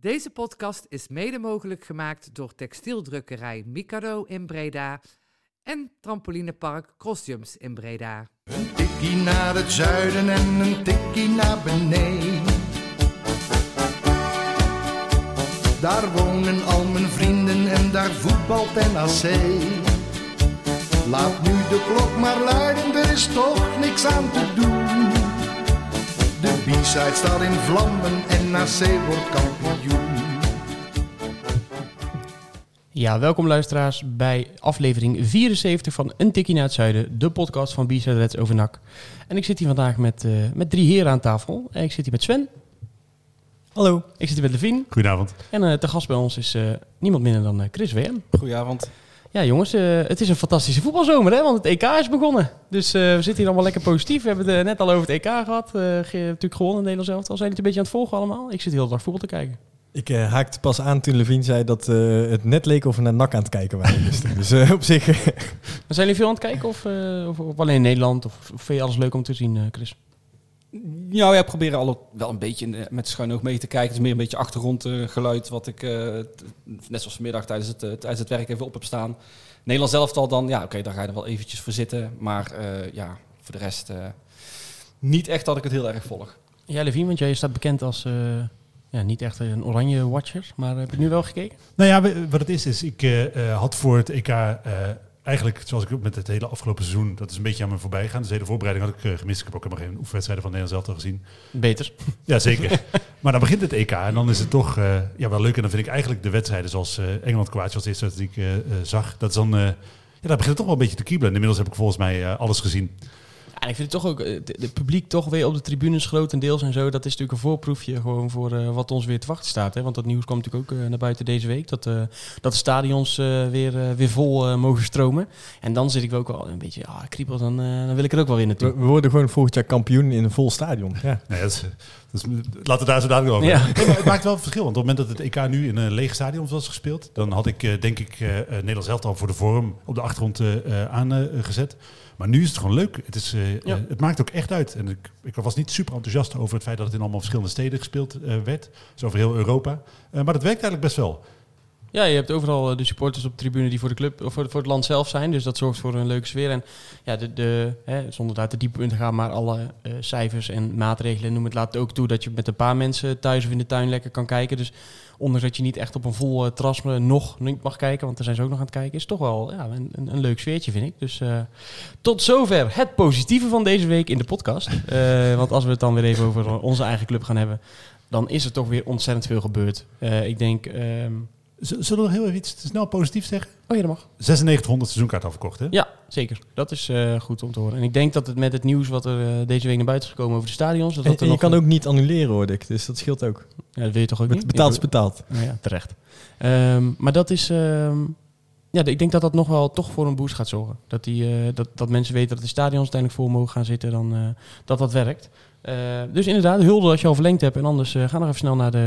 Deze podcast is mede mogelijk gemaakt door textieldrukkerij Mikado in Breda en trampolinepark Crossjumps in Breda. Een tikkie naar het zuiden en een tikkie naar beneden. Daar wonen al mijn vrienden en daar voetbalt NAC. Laat nu de klok maar luiden, er is toch niks aan te doen. De B-side staat in vlammen en NAC wordt kampioen. Ja, welkom luisteraars bij aflevering 74 van Een Tikkie naar het Zuiden, de podcast van B-Side Reds over NAC. En ik zit hier vandaag met, eh, met drie heren aan tafel. En ik zit hier met Sven. Hallo. Ik zit hier met Levine. Goedenavond. En eh te gast bij ons is eh, niemand minder dan Chris WM. Goedenavond. Ja jongens, eh, het is een fantastische voetbalzomer hè, want het EK is begonnen. Dus eh, we zitten hier allemaal lekker positief. We hebben het eh, net al over het EK gehad. Eh, ge- natuurlijk gewonnen in Nederland zelf. Zijn jullie het een beetje aan het volgen allemaal? Ik zit heel de dag voetbal te kijken. Ik haakte pas aan toen Levine zei dat het net leek of we naar NAC aan het kijken waren. dus dus op zich... Maar zijn jullie veel aan het kijken of, of, of alleen in Nederland? Of, of vind je alles leuk om te zien, Chris? Nou ja, proberen alle wel een beetje met schuin oog mee te kijken. Het is meer een beetje achtergrondgeluid wat ik eh, net zoals vanmiddag tijdens het, eh, tijdens het werk even op heb staan. Nederland zelf al dan, ja oké, daar ga je er wel eventjes voor zitten. Maar eh, ja, voor de rest eh, niet echt dat ik het heel erg volg. Ja, Levine, want jij staat bekend als eh, ja, niet echt een oranje watcher. Maar heb je nu wel gekeken? Nou ja, wat het is, is ik had voor het EK eh, eigenlijk, zoals ik ook met het hele afgelopen seizoen, dat is een beetje aan me voorbij gegaan. Dus de hele voorbereiding had ik eh, gemist. Ik heb ook helemaal geen oefenwedstrijden van Nederland zelf al gezien. Beter. Ja, zeker. maar dan begint het EK en dan is het toch eh, ja, wel leuk. En dan vind ik eigenlijk de wedstrijden zoals eh, Engeland-Kroatië als eerste die ik zag. Dat is dan, ja, daar begint het toch wel een beetje te kiebelen. En inmiddels heb ik volgens mij alles gezien. En ik vind het toch ook, eh, de, de publiek toch weer op de tribunes grotendeels en zo. Dat is natuurlijk een voorproefje gewoon voor eh, wat ons weer te wachten staat. Hè? Want dat nieuws komt natuurlijk ook eh, naar buiten deze week. Dat, eh, dat de stadions eh, weer, eh, weer vol eh, mogen stromen. En dan zit ik wel ook wel een beetje, ah, kriebel, dan, eh, dan wil ik er ook wel weer we, naartoe. we worden gewoon volgend jaar kampioen in een vol stadion. Ja. Nee, dat is, dat is, laten we daar zo dadelijk over Ja. hebben. Nee, maar het maakt wel een verschil. Want op het moment dat het EK nu in een leeg stadion was gespeeld... dan had ik eh, denk ik eh, eh, Nederlands elftal voor de vorm op de achtergrond eh, eh, aangezet. Maar nu is het gewoon leuk. Het, is, eh, Ja. eh, het maakt ook echt uit. En ik, ik was niet super enthousiast over het feit dat het in allemaal verschillende steden gespeeld eh, werd. Dus over heel Europa. Maar dat werkt eigenlijk best wel. Ja, je hebt overal eh, de supporters op de tribune die voor de club of voor, het land zelf zijn. Dus dat zorgt voor een leuke sfeer. En ja, de, de, hè, zonder daar te diep in te gaan, maar alle eh, cijfers en maatregelen noem het laat ook toe dat je met een paar mensen thuis of in de tuin lekker kan kijken. Dus ondanks dat je niet echt op een vol eh, nog niet mag kijken, want daar zijn ze ook nog aan het kijken, is toch wel ja, een, een, leuk sfeertje, vind ik. Dus tot zover het positieve van deze week in de podcast. Want als we het dan weer even over onze eigen club gaan hebben, dan is er toch weer ontzettend veel gebeurd. Ik denk... ehm, Zullen we nog heel even iets snel positief zeggen? Oh ja, dat mag. 9600 seizoenkaart afverkocht, hè? Ja, zeker. Dat is eh, goed om te horen. En ik denk dat het met het nieuws wat er eh, deze week naar buiten is gekomen over de stadions... Dat En, dat er en je nog kan ook niet annuleren, hoorde ik. Dus dat scheelt ook. Ja, dat wil je toch ook Bet- niet? Betaald is betaald. Nou ja, terecht. Ehm, maar dat is... ehm, ja, ik denk dat dat nog wel toch voor een boost gaat zorgen. Dat, die, eh, dat, dat mensen weten dat de stadions uiteindelijk voor mogen gaan zitten. Dan, eh, dat dat werkt. Eh, dus inderdaad, hulde als je al verlengd hebt. En anders eh, ga nog even snel naar de,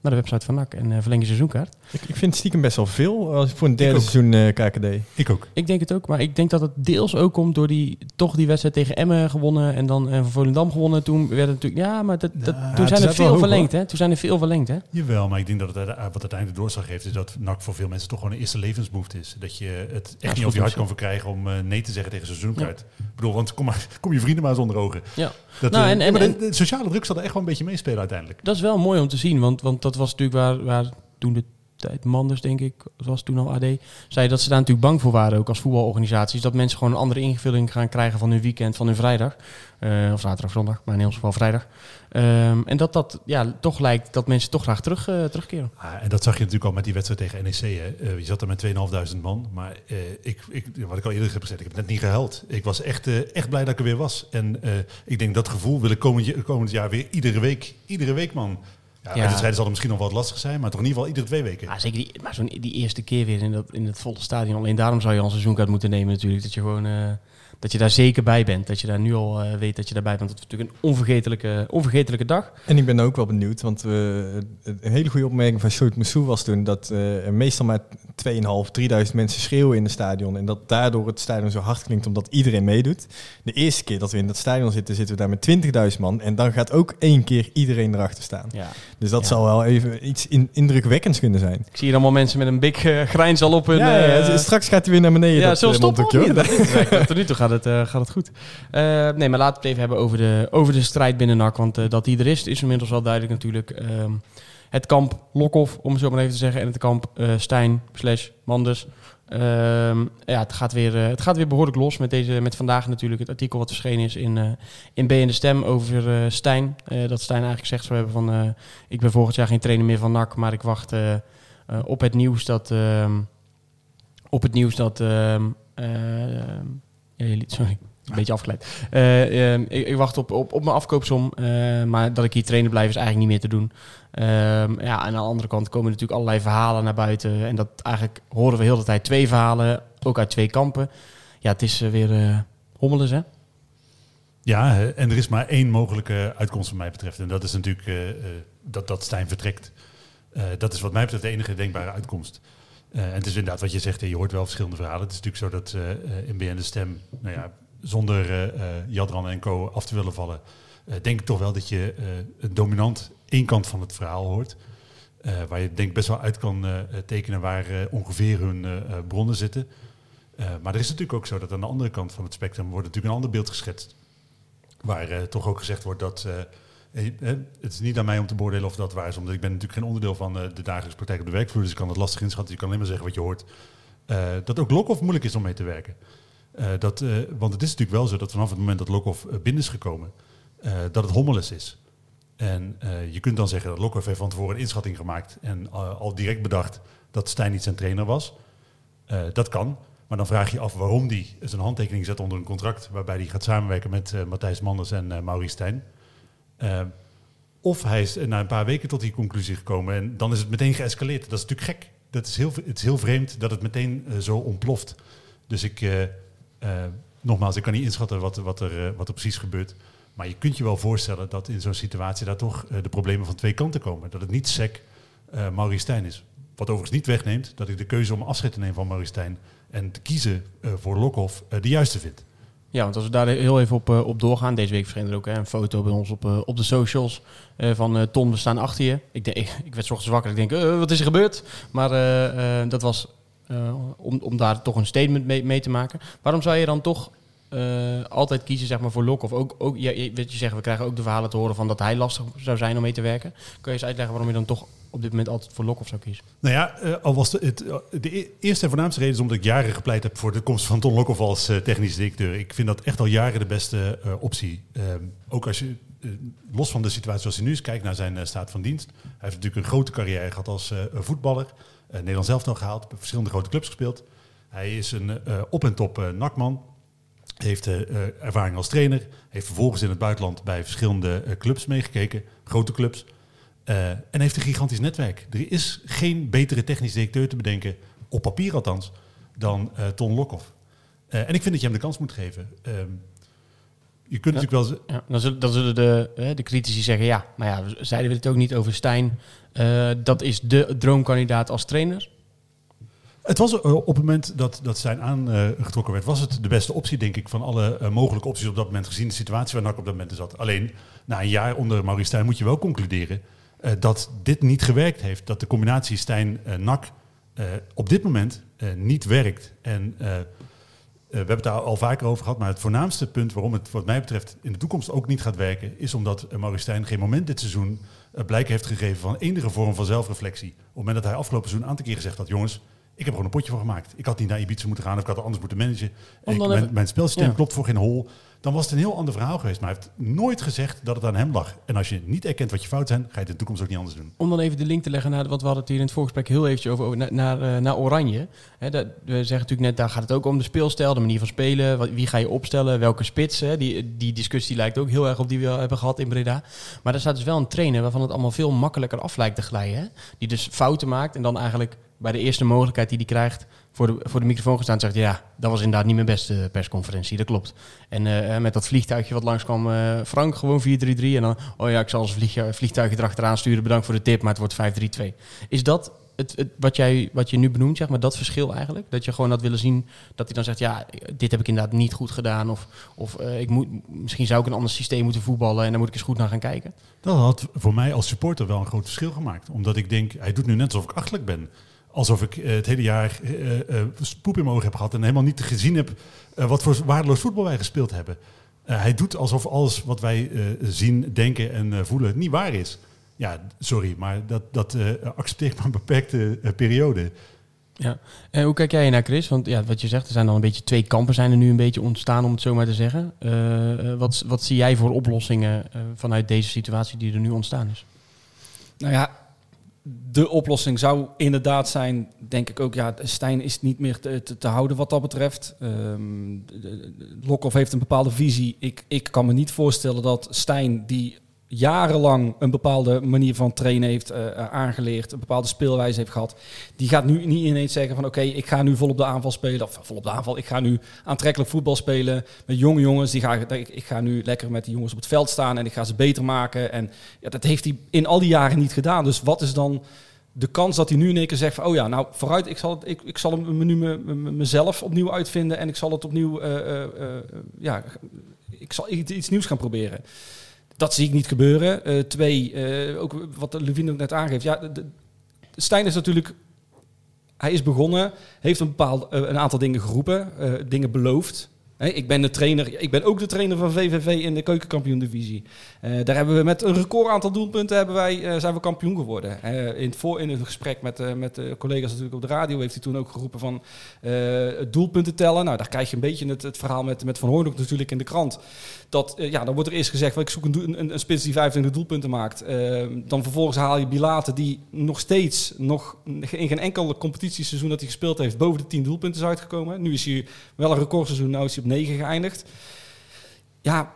naar de website van NAC en eh, verleng je seizoenkaart. Ik, ik vind het stiekem best wel veel als voor een derde seizoen eh, KKD. Ik ook. Ik denk het ook, maar ik denk dat het deels ook komt door die toch die wedstrijd tegen Emmen gewonnen en dan en van Volendam gewonnen. Toen werd het natuurlijk ja, maar dat, dat, Ja, toen zijn er veel hoog, verlengd, hè? Toen zijn er veel verlengd, hè? Jawel, maar ik denk dat het, wat uiteindelijk de doorslag geeft, is dat NAC voor veel mensen toch gewoon een eerste levensbehoefte is. Dat je het echt niet over je hart kan verkrijgen om nee te zeggen tegen seizoenkaart. Ik bedoel, want kom, maar, kom je vrienden maar eens onder ogen. Ja. Dat, Nou, en- ja, en- maar de, sociale druk zal er echt wel een beetje meespelen uiteindelijk. Dat is wel mooi om te zien, want, want dat was natuurlijk waar, waar toen de tijd Manders, denk ik, was toen al AD, zei dat ze daar natuurlijk bang voor waren, ook als voetbalorganisaties, dat mensen gewoon een andere invulling gaan krijgen van hun weekend, van hun vrijdag. Eh, of zaterdag, zondag, maar in ons geval vrijdag. Ehm, en dat dat ja, toch lijkt dat mensen toch graag terug, eh, terugkeren. Ah, en dat zag je natuurlijk al met die wedstrijd tegen NEC. Hè. Eh, je zat er met 2.500 man. Maar ik, ik, wat ik al eerder heb gezegd, ik heb net niet gehuild. Ik was echt, echt blij dat ik er weer was. En ik denk dat gevoel wil ik komend, komend jaar weer iedere week. Iedere week, man. Ja, Ja. Wedstrijden zal er misschien nog wat lastig zijn, maar toch in ieder geval iedere twee weken. Ja, zeker die, maar zo'n, die eerste keer weer in, dat, in het volle stadion. Alleen daarom zou je al een seizoenkaart moeten nemen natuurlijk. Dat je gewoon eh, dat je daar zeker bij bent. Dat je daar nu al eh, weet dat je daarbij bent. Dat is natuurlijk een onvergetelijke, onvergetelijke dag. En ik ben ook wel benieuwd, want eh, een hele goede opmerking van Sjoerd Moussou was toen dat eh, meestal maar 2.500, 3000 mensen schreeuwen in het stadion. En dat daardoor het stadion zo hard klinkt omdat iedereen meedoet. De eerste keer dat we in dat stadion zitten, zitten we daar met 20.000 man. En dan gaat ook één keer iedereen erachter staan. Ja. Dus dat Ja. zal wel even iets in, indrukwekkends kunnen zijn. Ik zie hier allemaal mensen met een big grijns al op hun... ja, ja, straks gaat hij weer naar beneden. Ja, dat, eh, stoppen? mondhoekje? Dat is Tot nu toe gaat het, eh, gaat het goed. Eh, nee, maar laten we het even hebben over de, over de strijd binnen NAC. Want eh, dat die er is, is inmiddels wel duidelijk natuurlijk. Ehm, het kamp Lokhoff, om het zo maar even te zeggen. En het kamp Stijn slash Manders. Ehm, ja, het gaat, weer, het gaat weer behoorlijk los met, deze, met vandaag natuurlijk het artikel wat verschenen is in, eh in B en de Stem over Stijn. Dat Stijn eigenlijk zegt zou hebben van... ik ben volgend jaar geen trainer meer van NAC, maar ik wacht op het nieuws dat... ehm, op het nieuws dat... sorry, een beetje afgeleid. Eh, ehm, ik, wacht op, op, op mijn afkoopsom, eh, maar dat ik hier trainer blijf is eigenlijk niet meer te doen. Ehm, ja, en aan de andere kant komen natuurlijk allerlei verhalen naar buiten. En dat eigenlijk horen we heel de tijd twee verhalen, ook uit twee kampen. Ja, het is eh, weer hommeles, hè? Ja, en er is maar één mogelijke uitkomst wat mij betreft. En dat is natuurlijk dat, dat Stijn vertrekt. Dat is wat mij betreft de enige denkbare uitkomst. Eh, en het is inderdaad wat je zegt, je hoort wel verschillende verhalen. Het is natuurlijk zo dat eh, eh, de Stem, nou ja, zonder eh, Jadran en co. af te willen vallen, denk ik toch wel dat je eh, dominant één kant van het verhaal hoort. Waar je denk best wel uit kan tekenen waar ongeveer hun bronnen zitten. Maar er is natuurlijk ook zo dat aan de andere kant van het spectrum wordt natuurlijk een ander beeld geschetst. Waar toch ook gezegd wordt dat. Het is niet aan mij om te beoordelen of dat waar is, omdat ik ben natuurlijk geen onderdeel van eh, de dagelijkse praktijk op de werkvloer, dus ik kan het lastig inschatten. Je kan alleen maar zeggen wat je hoort. Eh, dat ook Lokhoff moeilijk is om mee te werken. Eh, dat, want het is natuurlijk wel zo dat vanaf het moment dat Lokhoff binnen is gekomen, dat het hommeles is. En je kunt dan zeggen dat Lokhoff heeft van tevoren een inschatting gemaakt en al direct bedacht dat Stijn niet zijn trainer was. Dat kan. Maar dan vraag je af waarom hij zijn handtekening zet onder een contract waarbij hij gaat samenwerken met Matthijs Manders en Maurice Stijn. Eh, of hij is na een paar weken tot die conclusie gekomen en dan is het meteen geëscaleerd. Dat is natuurlijk gek. Dat is heel, het is heel vreemd dat het meteen eh, zo ontploft. Dus ik, eh, nogmaals, ik kan niet inschatten wat, wat, er, wat er precies gebeurt. Maar je kunt je wel voorstellen dat in zo'n situatie daar toch de problemen van twee kanten komen. Dat het niet sec eh Maurice Stijn is. Wat overigens niet wegneemt dat ik de keuze om afscheid te nemen van Maurice Stijn en te kiezen voor Lokhoff de juiste vind. Ja, want als we daar heel even op, eh, op doorgaan. Deze week verscheen er ook hè, een foto bij ons op, eh, op de socials eh, van Tom, we staan achter je. Ik, ik, werd ochtends wakker. Ik denk, wat is er gebeurd? Maar dat was om, om daar toch een statement mee, mee te maken. Waarom zou je dan toch altijd kiezen zeg maar, voor Lok? Of ook, ook weet je zeggen, we krijgen ook de verhalen te horen van dat hij lastig zou zijn om mee te werken. Kun je eens uitleggen waarom je dan toch op dit moment altijd voor Lok zou kiezen? Nou ja, eh, al was de, het, eh, de eerste en voornaamste reden is omdat ik jaren gepleit heb voor de komst van Ton Lokhoff als eh, technisch directeur. Ik vind dat echt al jaren de beste eh, optie. Ehm, ook als je, eh, los van de situatie zoals hij nu is, kijkt naar zijn eh, staat van dienst. Hij heeft natuurlijk een grote carrière gehad als eh, voetballer. Uh, Nederland zelf nog gehaald, bij verschillende grote clubs gespeeld. Hij is een eh, op- en top eh, nakman. Heeft eh, eh, ervaring als trainer. Heeft vervolgens in het buitenland bij verschillende eh, clubs meegekeken. Grote clubs. Eh, en heeft een gigantisch netwerk. Er is geen betere technisch directeur te bedenken, op papier althans, dan eh, Ton Lokhoff. Eh, en ik vind dat je hem de kans moet geven. Ehm, je kunt Ja. natuurlijk wel... Ja, dan, zullen, dan zullen de, de critici zeggen, ja, maar ja, zeiden we het ook niet over Stijn. Dat is de droomkandidaat als trainer. Het was op het moment dat, dat zijn aangetrokken werd, was het de beste optie, denk ik, van alle mogelijke opties op dat moment, gezien de situatie waar NAC op dat moment zat. Alleen, na een jaar onder Maurice Stijn moet je wel concluderen eh, dat dit niet gewerkt heeft. Dat de combinatie Stijn-NAC eh, op dit moment eh, niet werkt. En eh, eh, we hebben het daar al vaker over gehad, maar het voornaamste punt waarom het wat mij betreft in de toekomst ook niet gaat werken, is omdat eh, Maurice Stijn geen moment dit seizoen eh, blijk heeft gegeven van enige vorm van zelfreflectie. Op het moment dat hij afgelopen seizoen een aantal keer gezegd had, jongens, ik heb er gewoon een potje van gemaakt. Ik had niet naar Ibiza moeten gaan of ik had het anders moeten managen. Mijn, even- mijn spelsysteem Ja. klopt voor geen hol. Dan was het een heel ander verhaal geweest. Maar hij heeft nooit gezegd dat het aan hem lag. En als je niet erkent wat je fout zijn, ga je het in de toekomst ook niet anders doen. Om dan even de link te leggen naar, want we hadden hier in het voorgesprek heel eventjes over, naar, naar, eh, Oranje. Dat, we zeggen natuurlijk net, daar gaat het ook om de speelstijl, de manier van spelen. Wat, wie ga je opstellen, welke spits. Die, die discussie lijkt ook heel erg op die we hebben gehad in Breda. Maar daar staat dus wel een trainer waarvan het allemaal veel makkelijker af lijkt te glijden. Die dus fouten maakt en dan eigenlijk bij de eerste mogelijkheid die hij krijgt, voor de, voor de microfoon gestaan en zegt... ja, dat was inderdaad niet mijn beste persconferentie, dat klopt. En eh, met dat vliegtuigje wat langskwam, eh Frank, gewoon 4-3-3. En dan, oh ja, ik zal vlieg, vliegtuigje erachteraan sturen. Bedankt voor de tip, maar het wordt 5-3-2. Is dat het, het, wat, jij, wat je nu benoemt, zeg maar, dat verschil eigenlijk? Dat je gewoon had willen zien dat hij dan zegt... ja, dit heb ik inderdaad niet goed gedaan. Of, of eh, ik moet, misschien zou ik een ander systeem moeten voetballen... en dan moet ik eens goed naar gaan kijken. Dat had voor mij als supporter wel een groot verschil gemaakt. Omdat ik denk, hij doet nu net alsof ik achterlijk ben. Alsof ik eh, het hele jaar eh, eh, poep in mijn ogen heb gehad... en helemaal niet gezien heb eh, wat voor waardeloos voetbal wij gespeeld hebben. Eh, hij doet alsof alles wat wij eh, zien, denken en eh, voelen niet waar is. Ja, sorry, maar dat, dat eh, accepteer ik maar een beperkte eh, periode. Ja. En hoe kijk jij naar Chris? Want ja, wat je zegt, er zijn dan een beetje twee kampen zijn er nu een beetje ontstaan, om het zo maar te zeggen. Eh, eh, wat, wat zie jij voor oplossingen eh, vanuit deze situatie die er nu ontstaan is? Nou ja, de oplossing zou inderdaad zijn, denk ik ook, ja, Stijn is niet meer te, te, houden wat dat betreft. De- Lokhoff heeft een bepaalde visie. Ik, ik kan me niet voorstellen dat Stijn, die jarenlang een bepaalde manier van trainen heeft eh, eh, aangeleerd, een bepaalde speelwijze heeft gehad, die gaat nu niet ineens zeggen van oké, ik ga nu vol op de aanval spelen, of vol op de aanval, ik ga nu aantrekkelijk voetbal spelen met jonge jongens, die ga, ik, ik ga nu lekker met die jongens op het veld staan en ik ga ze beter maken. En ja, dat heeft hij in al die jaren niet gedaan. Dus wat is dan de kans dat hij nu in één keer zegt van, oh ja, nou vooruit, ik zal, het, ik, ik zal hem nu me, me- mezelf opnieuw uitvinden en ik zal het opnieuw, eh, ja, ik zal iets nieuws gaan proberen. Dat zie ik niet gebeuren. Eh, twee, eh, ook wat Levine ook net aangeeft. Ja, de, Stijn is natuurlijk, hij is begonnen, heeft een, bepaald, eh, een aantal dingen geroepen, dingen beloofd. Ik ben de trainer, ik ben ook de trainer van VVV in de keukenkampioen-divisie. Eh, daar hebben we met een record aantal doelpunten hebben wij, eh, zijn we kampioen geworden. Eh, in, het voor, in het gesprek met, met de collega's natuurlijk op de radio heeft hij toen ook geroepen van doelpunten tellen. Nou, daar krijg je een beetje het, het verhaal met, met Van Hoorn natuurlijk in de krant. Dat, ja, dan wordt er eerst gezegd, van, ik zoek een, een, een spits die 25 doelpunten maakt. Dan vervolgens haal je Bilate die nog steeds, nog in geen enkel competitieseizoen dat hij gespeeld heeft, boven de 10 doelpunten is uitgekomen. Nu is hij wel een recordseizoen, nou is hij 9 geëindigd. Ja,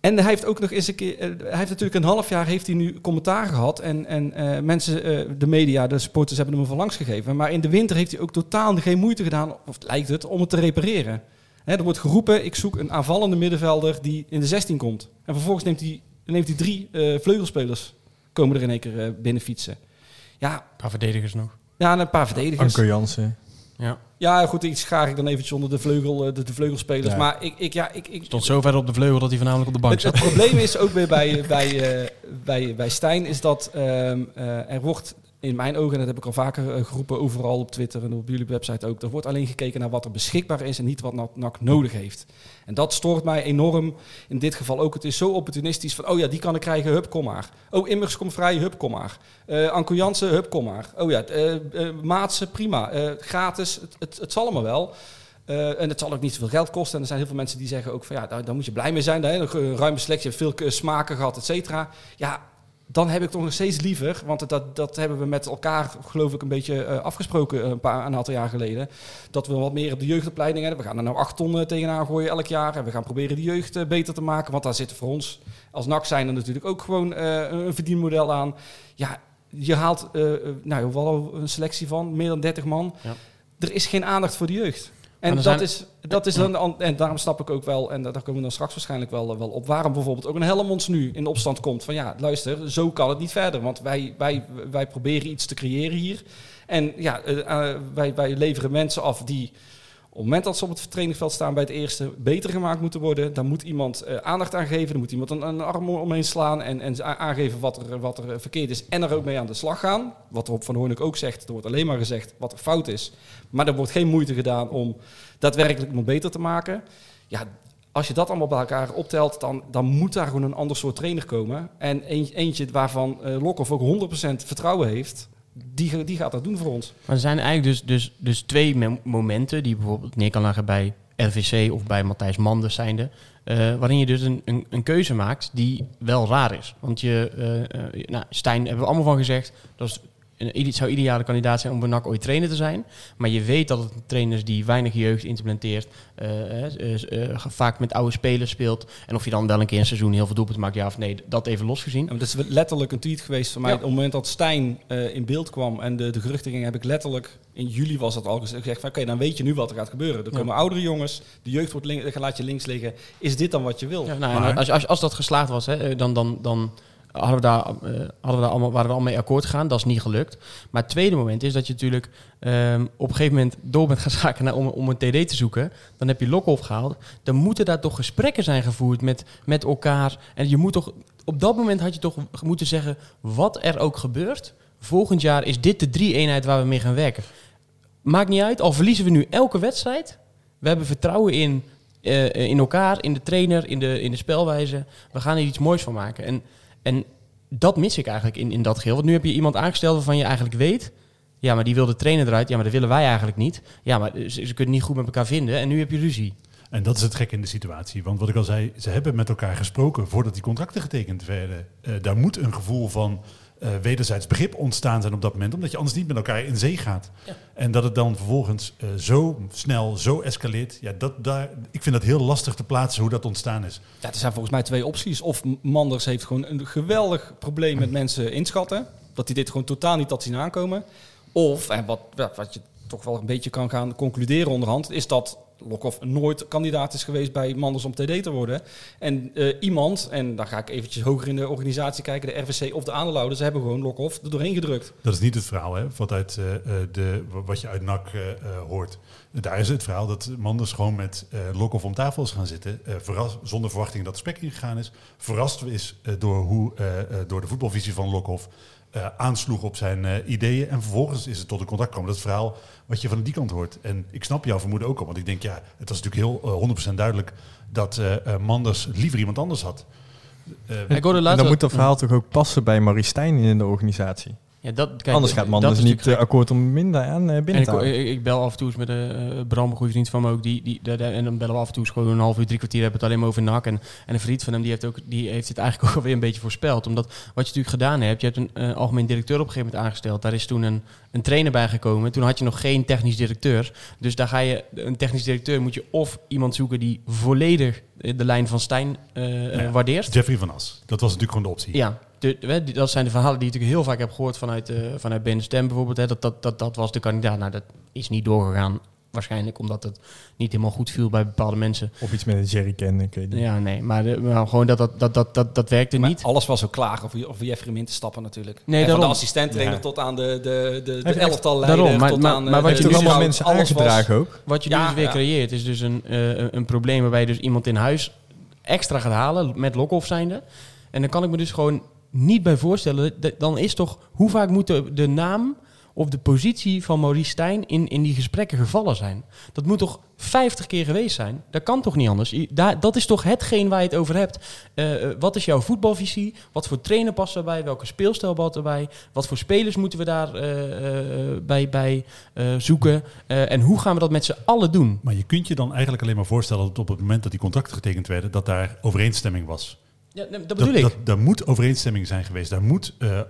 en hij heeft ook nog eens een keer, eh, hij heeft natuurlijk een half jaar heeft hij nu commentaar gehad. En, en eh, mensen, eh, de media, de supporters hebben hem van langs gegeven. Maar in de winter heeft hij ook totaal geen moeite gedaan, of lijkt het, om het te repareren. Hè, er wordt geroepen, ik zoek een aanvallende middenvelder die in de 16 komt. En vervolgens neemt hij, neemt hij drie eh, vleugelspelers, komen er in één keer eh, binnen fietsen. Ja, Een paar verdedigers nog. ja, en een paar verdedigers. Anko Jansen. Ja. Ja, goed, iets schaar ik dan eventjes onder de, vleugel, eh, de, de vleugelspelers. Ja. Maar ik, ik, ja, ik, ik, Stond zo ver op de vleugel dat hij voornamelijk op de bank het, het zat. probleem is ook weer bij, bij, eh, bij, bij Stijn, is dat ehm, eh, er wordt in mijn ogen, en dat heb ik al vaker eh, geroepen, overal op Twitter en op jullie website ook, er wordt alleen gekeken naar wat er beschikbaar is en niet wat NAC- nodig heeft. En dat stoort mij enorm. In dit geval ook. Het is zo opportunistisch van, oh ja, die kan ik krijgen, hup, kom maar. Oh, Immers komt vrij, hup, kom maar. Jansen, hup, kom maar. Oh ja, eh eh, Maatsen, prima. Gratis, het, het, zal allemaal wel. En het zal ook niet zoveel geld kosten. En er zijn heel veel mensen die zeggen ook van ja, daar, daar moet je blij mee zijn. Hè? Een ruime selectie, veel smaken gehad, et cetera. Ja, dan heb ik toch nog steeds liever, want dat, dat hebben we met elkaar, geloof ik, een beetje eh, afgesproken een, paar, een aantal jaar geleden. Dat we wat meer op de jeugdopleiding hebben. We gaan er nou acht ton eh, tegenaan gooien elk jaar. En we gaan proberen die jeugd eh, beter te maken. Want daar zit voor ons als NAC zijn er natuurlijk ook gewoon eh, een verdienmodel aan. Ja, je haalt eh, eh, nou, wel een selectie van meer dan 30 man. Ja. Er is geen aandacht voor de jeugd. En dat zijn- is, dat is dan, an- en daarom snap ik ook wel, en daar komen we dan straks waarschijnlijk wel, wel op, waarom bijvoorbeeld ook een Helmonds nu in opstand komt. Van ja, luister, zo kan het niet verder. Want wij, wij, wij proberen iets te creëren hier. En ja, eh, eh, wij, wij leveren mensen af die op het moment dat ze op het trainingveld staan bij het eerste beter gemaakt moeten worden, dan moet iemand eh, aandacht aan geven, dan moet iemand een, arm omheen slaan en, en aangeven wat er, wat er verkeerd is en er ook mee aan de slag gaan. Wat Rob van Hoornik ook zegt, er wordt alleen maar gezegd wat er fout is, maar er wordt geen moeite gedaan om daadwerkelijk iemand beter te maken. Ja, als je dat allemaal bij elkaar optelt, dan, dan moet daar gewoon een ander soort trainer komen. En een- eentje waarvan eh Lokhoff ook 100% vertrouwen heeft, die, die gaat dat doen voor ons. Maar er zijn eigenlijk dus, dus, dus twee mom- momenten die bijvoorbeeld neer kan leggen bij RVC of bij Matthijs Manders zijnde. eh, waarin je dus een, een, een keuze maakt die wel raar is. Want je, eh, eh, nou, Stijn hebben we allemaal van gezegd, dat is een, zou ideale kandidaat zijn om bij NAC ooit trainer te zijn. Maar je weet dat het een trainer is die weinig jeugd implementeert. eh, eh, eh, vaak met oude spelers speelt. En of je dan wel een keer een seizoen heel veel doelpunten maakt, ja of nee, dat even losgezien. Ja, maar dat is letterlijk een tweet geweest van mij. Ja. Op het moment dat Stijn in beeld kwam en de, de geruchten gingen, heb ik letterlijk in juli was dat al gez- gezegd van oké, dan weet je nu wat er gaat gebeuren. Er Ja. komen oudere jongens, de jeugd wordt link, laat je links liggen. Is dit dan wat je wil? Nou, Maar- als, als, als dat geslaagd was, hè, dan, dan, dan hadden we daar, eh, hadden we daar allemaal, waren we al mee akkoord gegaan. Dat is niet gelukt. Maar het tweede moment is dat je natuurlijk ehm, op een gegeven moment door bent gaan zaken naar, om, om een TD te zoeken. Dan heb je Lokhoff gehaald. Dan moeten daar toch gesprekken zijn gevoerd met, met elkaar. En je moet toch, op dat moment had je toch moeten zeggen, wat er ook gebeurt. Volgend jaar is dit de drie eenheid waar we mee gaan werken. Maakt niet uit, al verliezen we nu elke wedstrijd. We hebben vertrouwen in, eh, in elkaar, in de trainer, in de, in de spelwijze. We gaan er iets moois van maken. En, en dat mis ik eigenlijk in, in dat geheel. Want nu heb je iemand aangesteld waarvan je eigenlijk weet... Ja, maar die wil de trainer eruit. Ja, maar dat willen wij eigenlijk niet. Ja, maar ze, kunnen niet goed met elkaar vinden. En nu heb je ruzie. En dat is het gek in de situatie. Want wat ik al zei, ze hebben met elkaar gesproken voordat die contracten getekend werden. Eh, daar moet een gevoel van eh, wederzijds begrip ontstaan zijn op dat moment. Omdat je anders niet met elkaar in zee gaat. En dat het dan vervolgens eh, zo snel, zo escaleert. Ja, dat, daar, ik vind dat heel lastig te plaatsen hoe dat ontstaan is. Ja, er zijn volgens mij twee opties. Of Manders heeft gewoon een geweldig probleem met mensen inschatten. Dat hij dit gewoon totaal niet had zien aankomen. Of, en wat, ja, wat je toch wel een beetje kan gaan concluderen onderhand, is dat Lokhoff nooit kandidaat is geweest bij Manders om TD te worden. En eh, iemand, en dan ga ik eventjes hoger in de organisatie kijken, de RVC of de aandeelhouders, hebben gewoon Lokhoff er doorheen gedrukt. Dat is niet het verhaal, hè? Wat, uit, eh, eh, de, wat je uit NAC hoort. Daar is het verhaal dat Manders gewoon met eh Lokhoff om tafel is gaan zitten. verras, zonder verwachting dat de spek ingegaan is. Verrast is door, hoe, door de voetbalvisie van Lokhoff. Eh, aansloeg op zijn eh, ideeën. En vervolgens is het tot een contact gekomen. Dat is het verhaal wat je van die kant hoort. En ik snap jouw vermoeden ook al. Want ik denk, ja, het was natuurlijk heel eh, 100% duidelijk... dat Manders liever iemand anders had. Eh, Ik hoorde En dan moet dat verhaal toch ook passen bij Marie Stijn in de organisatie. Ja, dat, kijk, Anders gaat dat Manders is niet eh, akkoord om minder aan eh, En binnen ik, te houden. ik, ik bel af en toe eens met een uh, Bram, een goede vriend van me ook. Die, die, de- de- en dan bellen we af en toe eens gewoon een half uur, drie kwartier. Hebben we het alleen maar over NAC. En, en een vriend van hem die heeft, ook, die heeft het eigenlijk ook alweer een beetje voorspeld. Omdat wat je natuurlijk gedaan hebt, je hebt een eh, algemeen directeur op een gegeven moment aangesteld. Daar is toen een, een trainer bij gekomen. Toen had je nog geen technisch directeur. Dus daar ga je, een technisch directeur moet je of iemand zoeken die volledig de lijn van Stijn eh, eh, Ja. waardeert. Jeffrey van As. Dat was natuurlijk gewoon de optie. Ja, de, de- die- dat zijn de verhalen die ik natuurlijk heel vaak heb gehoord vanuit, eh vanuit Ben Stem bijvoorbeeld. Hè, dat, dat, dat, dat was de kandidaat. Nou, dat is niet doorgegaan. Waarschijnlijk omdat het niet helemaal goed viel bij bepaalde mensen. Of iets met een jerrycan, ik weet niet. Ja, nee, maar, de- maar gewoon dat dat, dat, dat, dat, dat werkte Maar niet. alles was ook klaar over, over Jeffrey Min te stappen natuurlijk. Nee, en van de assistent-trainer Ja. tot aan de, de, de, elftal leider. daarom, maar- tot maar- aan, maar eh, wat Heeft je nu allemaal mensen alles was- ook? Wat je Ja, nu dus weer ja. creëert is dus een, eh, een- een probleem waarbij je dus iemand in huis extra gaat halen met lock-off zijnde. En dan kan ik me dus gewoon niet bij voorstellen. Dan is toch, hoe vaak moet de, naam of de positie van Maurice Stijn in, in die gesprekken gevallen zijn? Dat moet toch 50 keer geweest zijn? Dat kan toch niet anders? Daar, dat is toch hetgeen waar je het over hebt. Eh, eh, wat is jouw voetbalvisie? Wat voor trainer past erbij? Welke speelstijl past erbij? Wat voor spelers moeten we daar eh, bij, bij zoeken? En hoe gaan we dat met z'n allen doen? Maar je kunt je dan eigenlijk alleen maar voorstellen dat op het moment dat die contracten getekend werden, dat daar overeenstemming was. Ja, dat bedoel ik. Dat, daar moet overeenstemming zijn geweest. Daar moet eh, eh,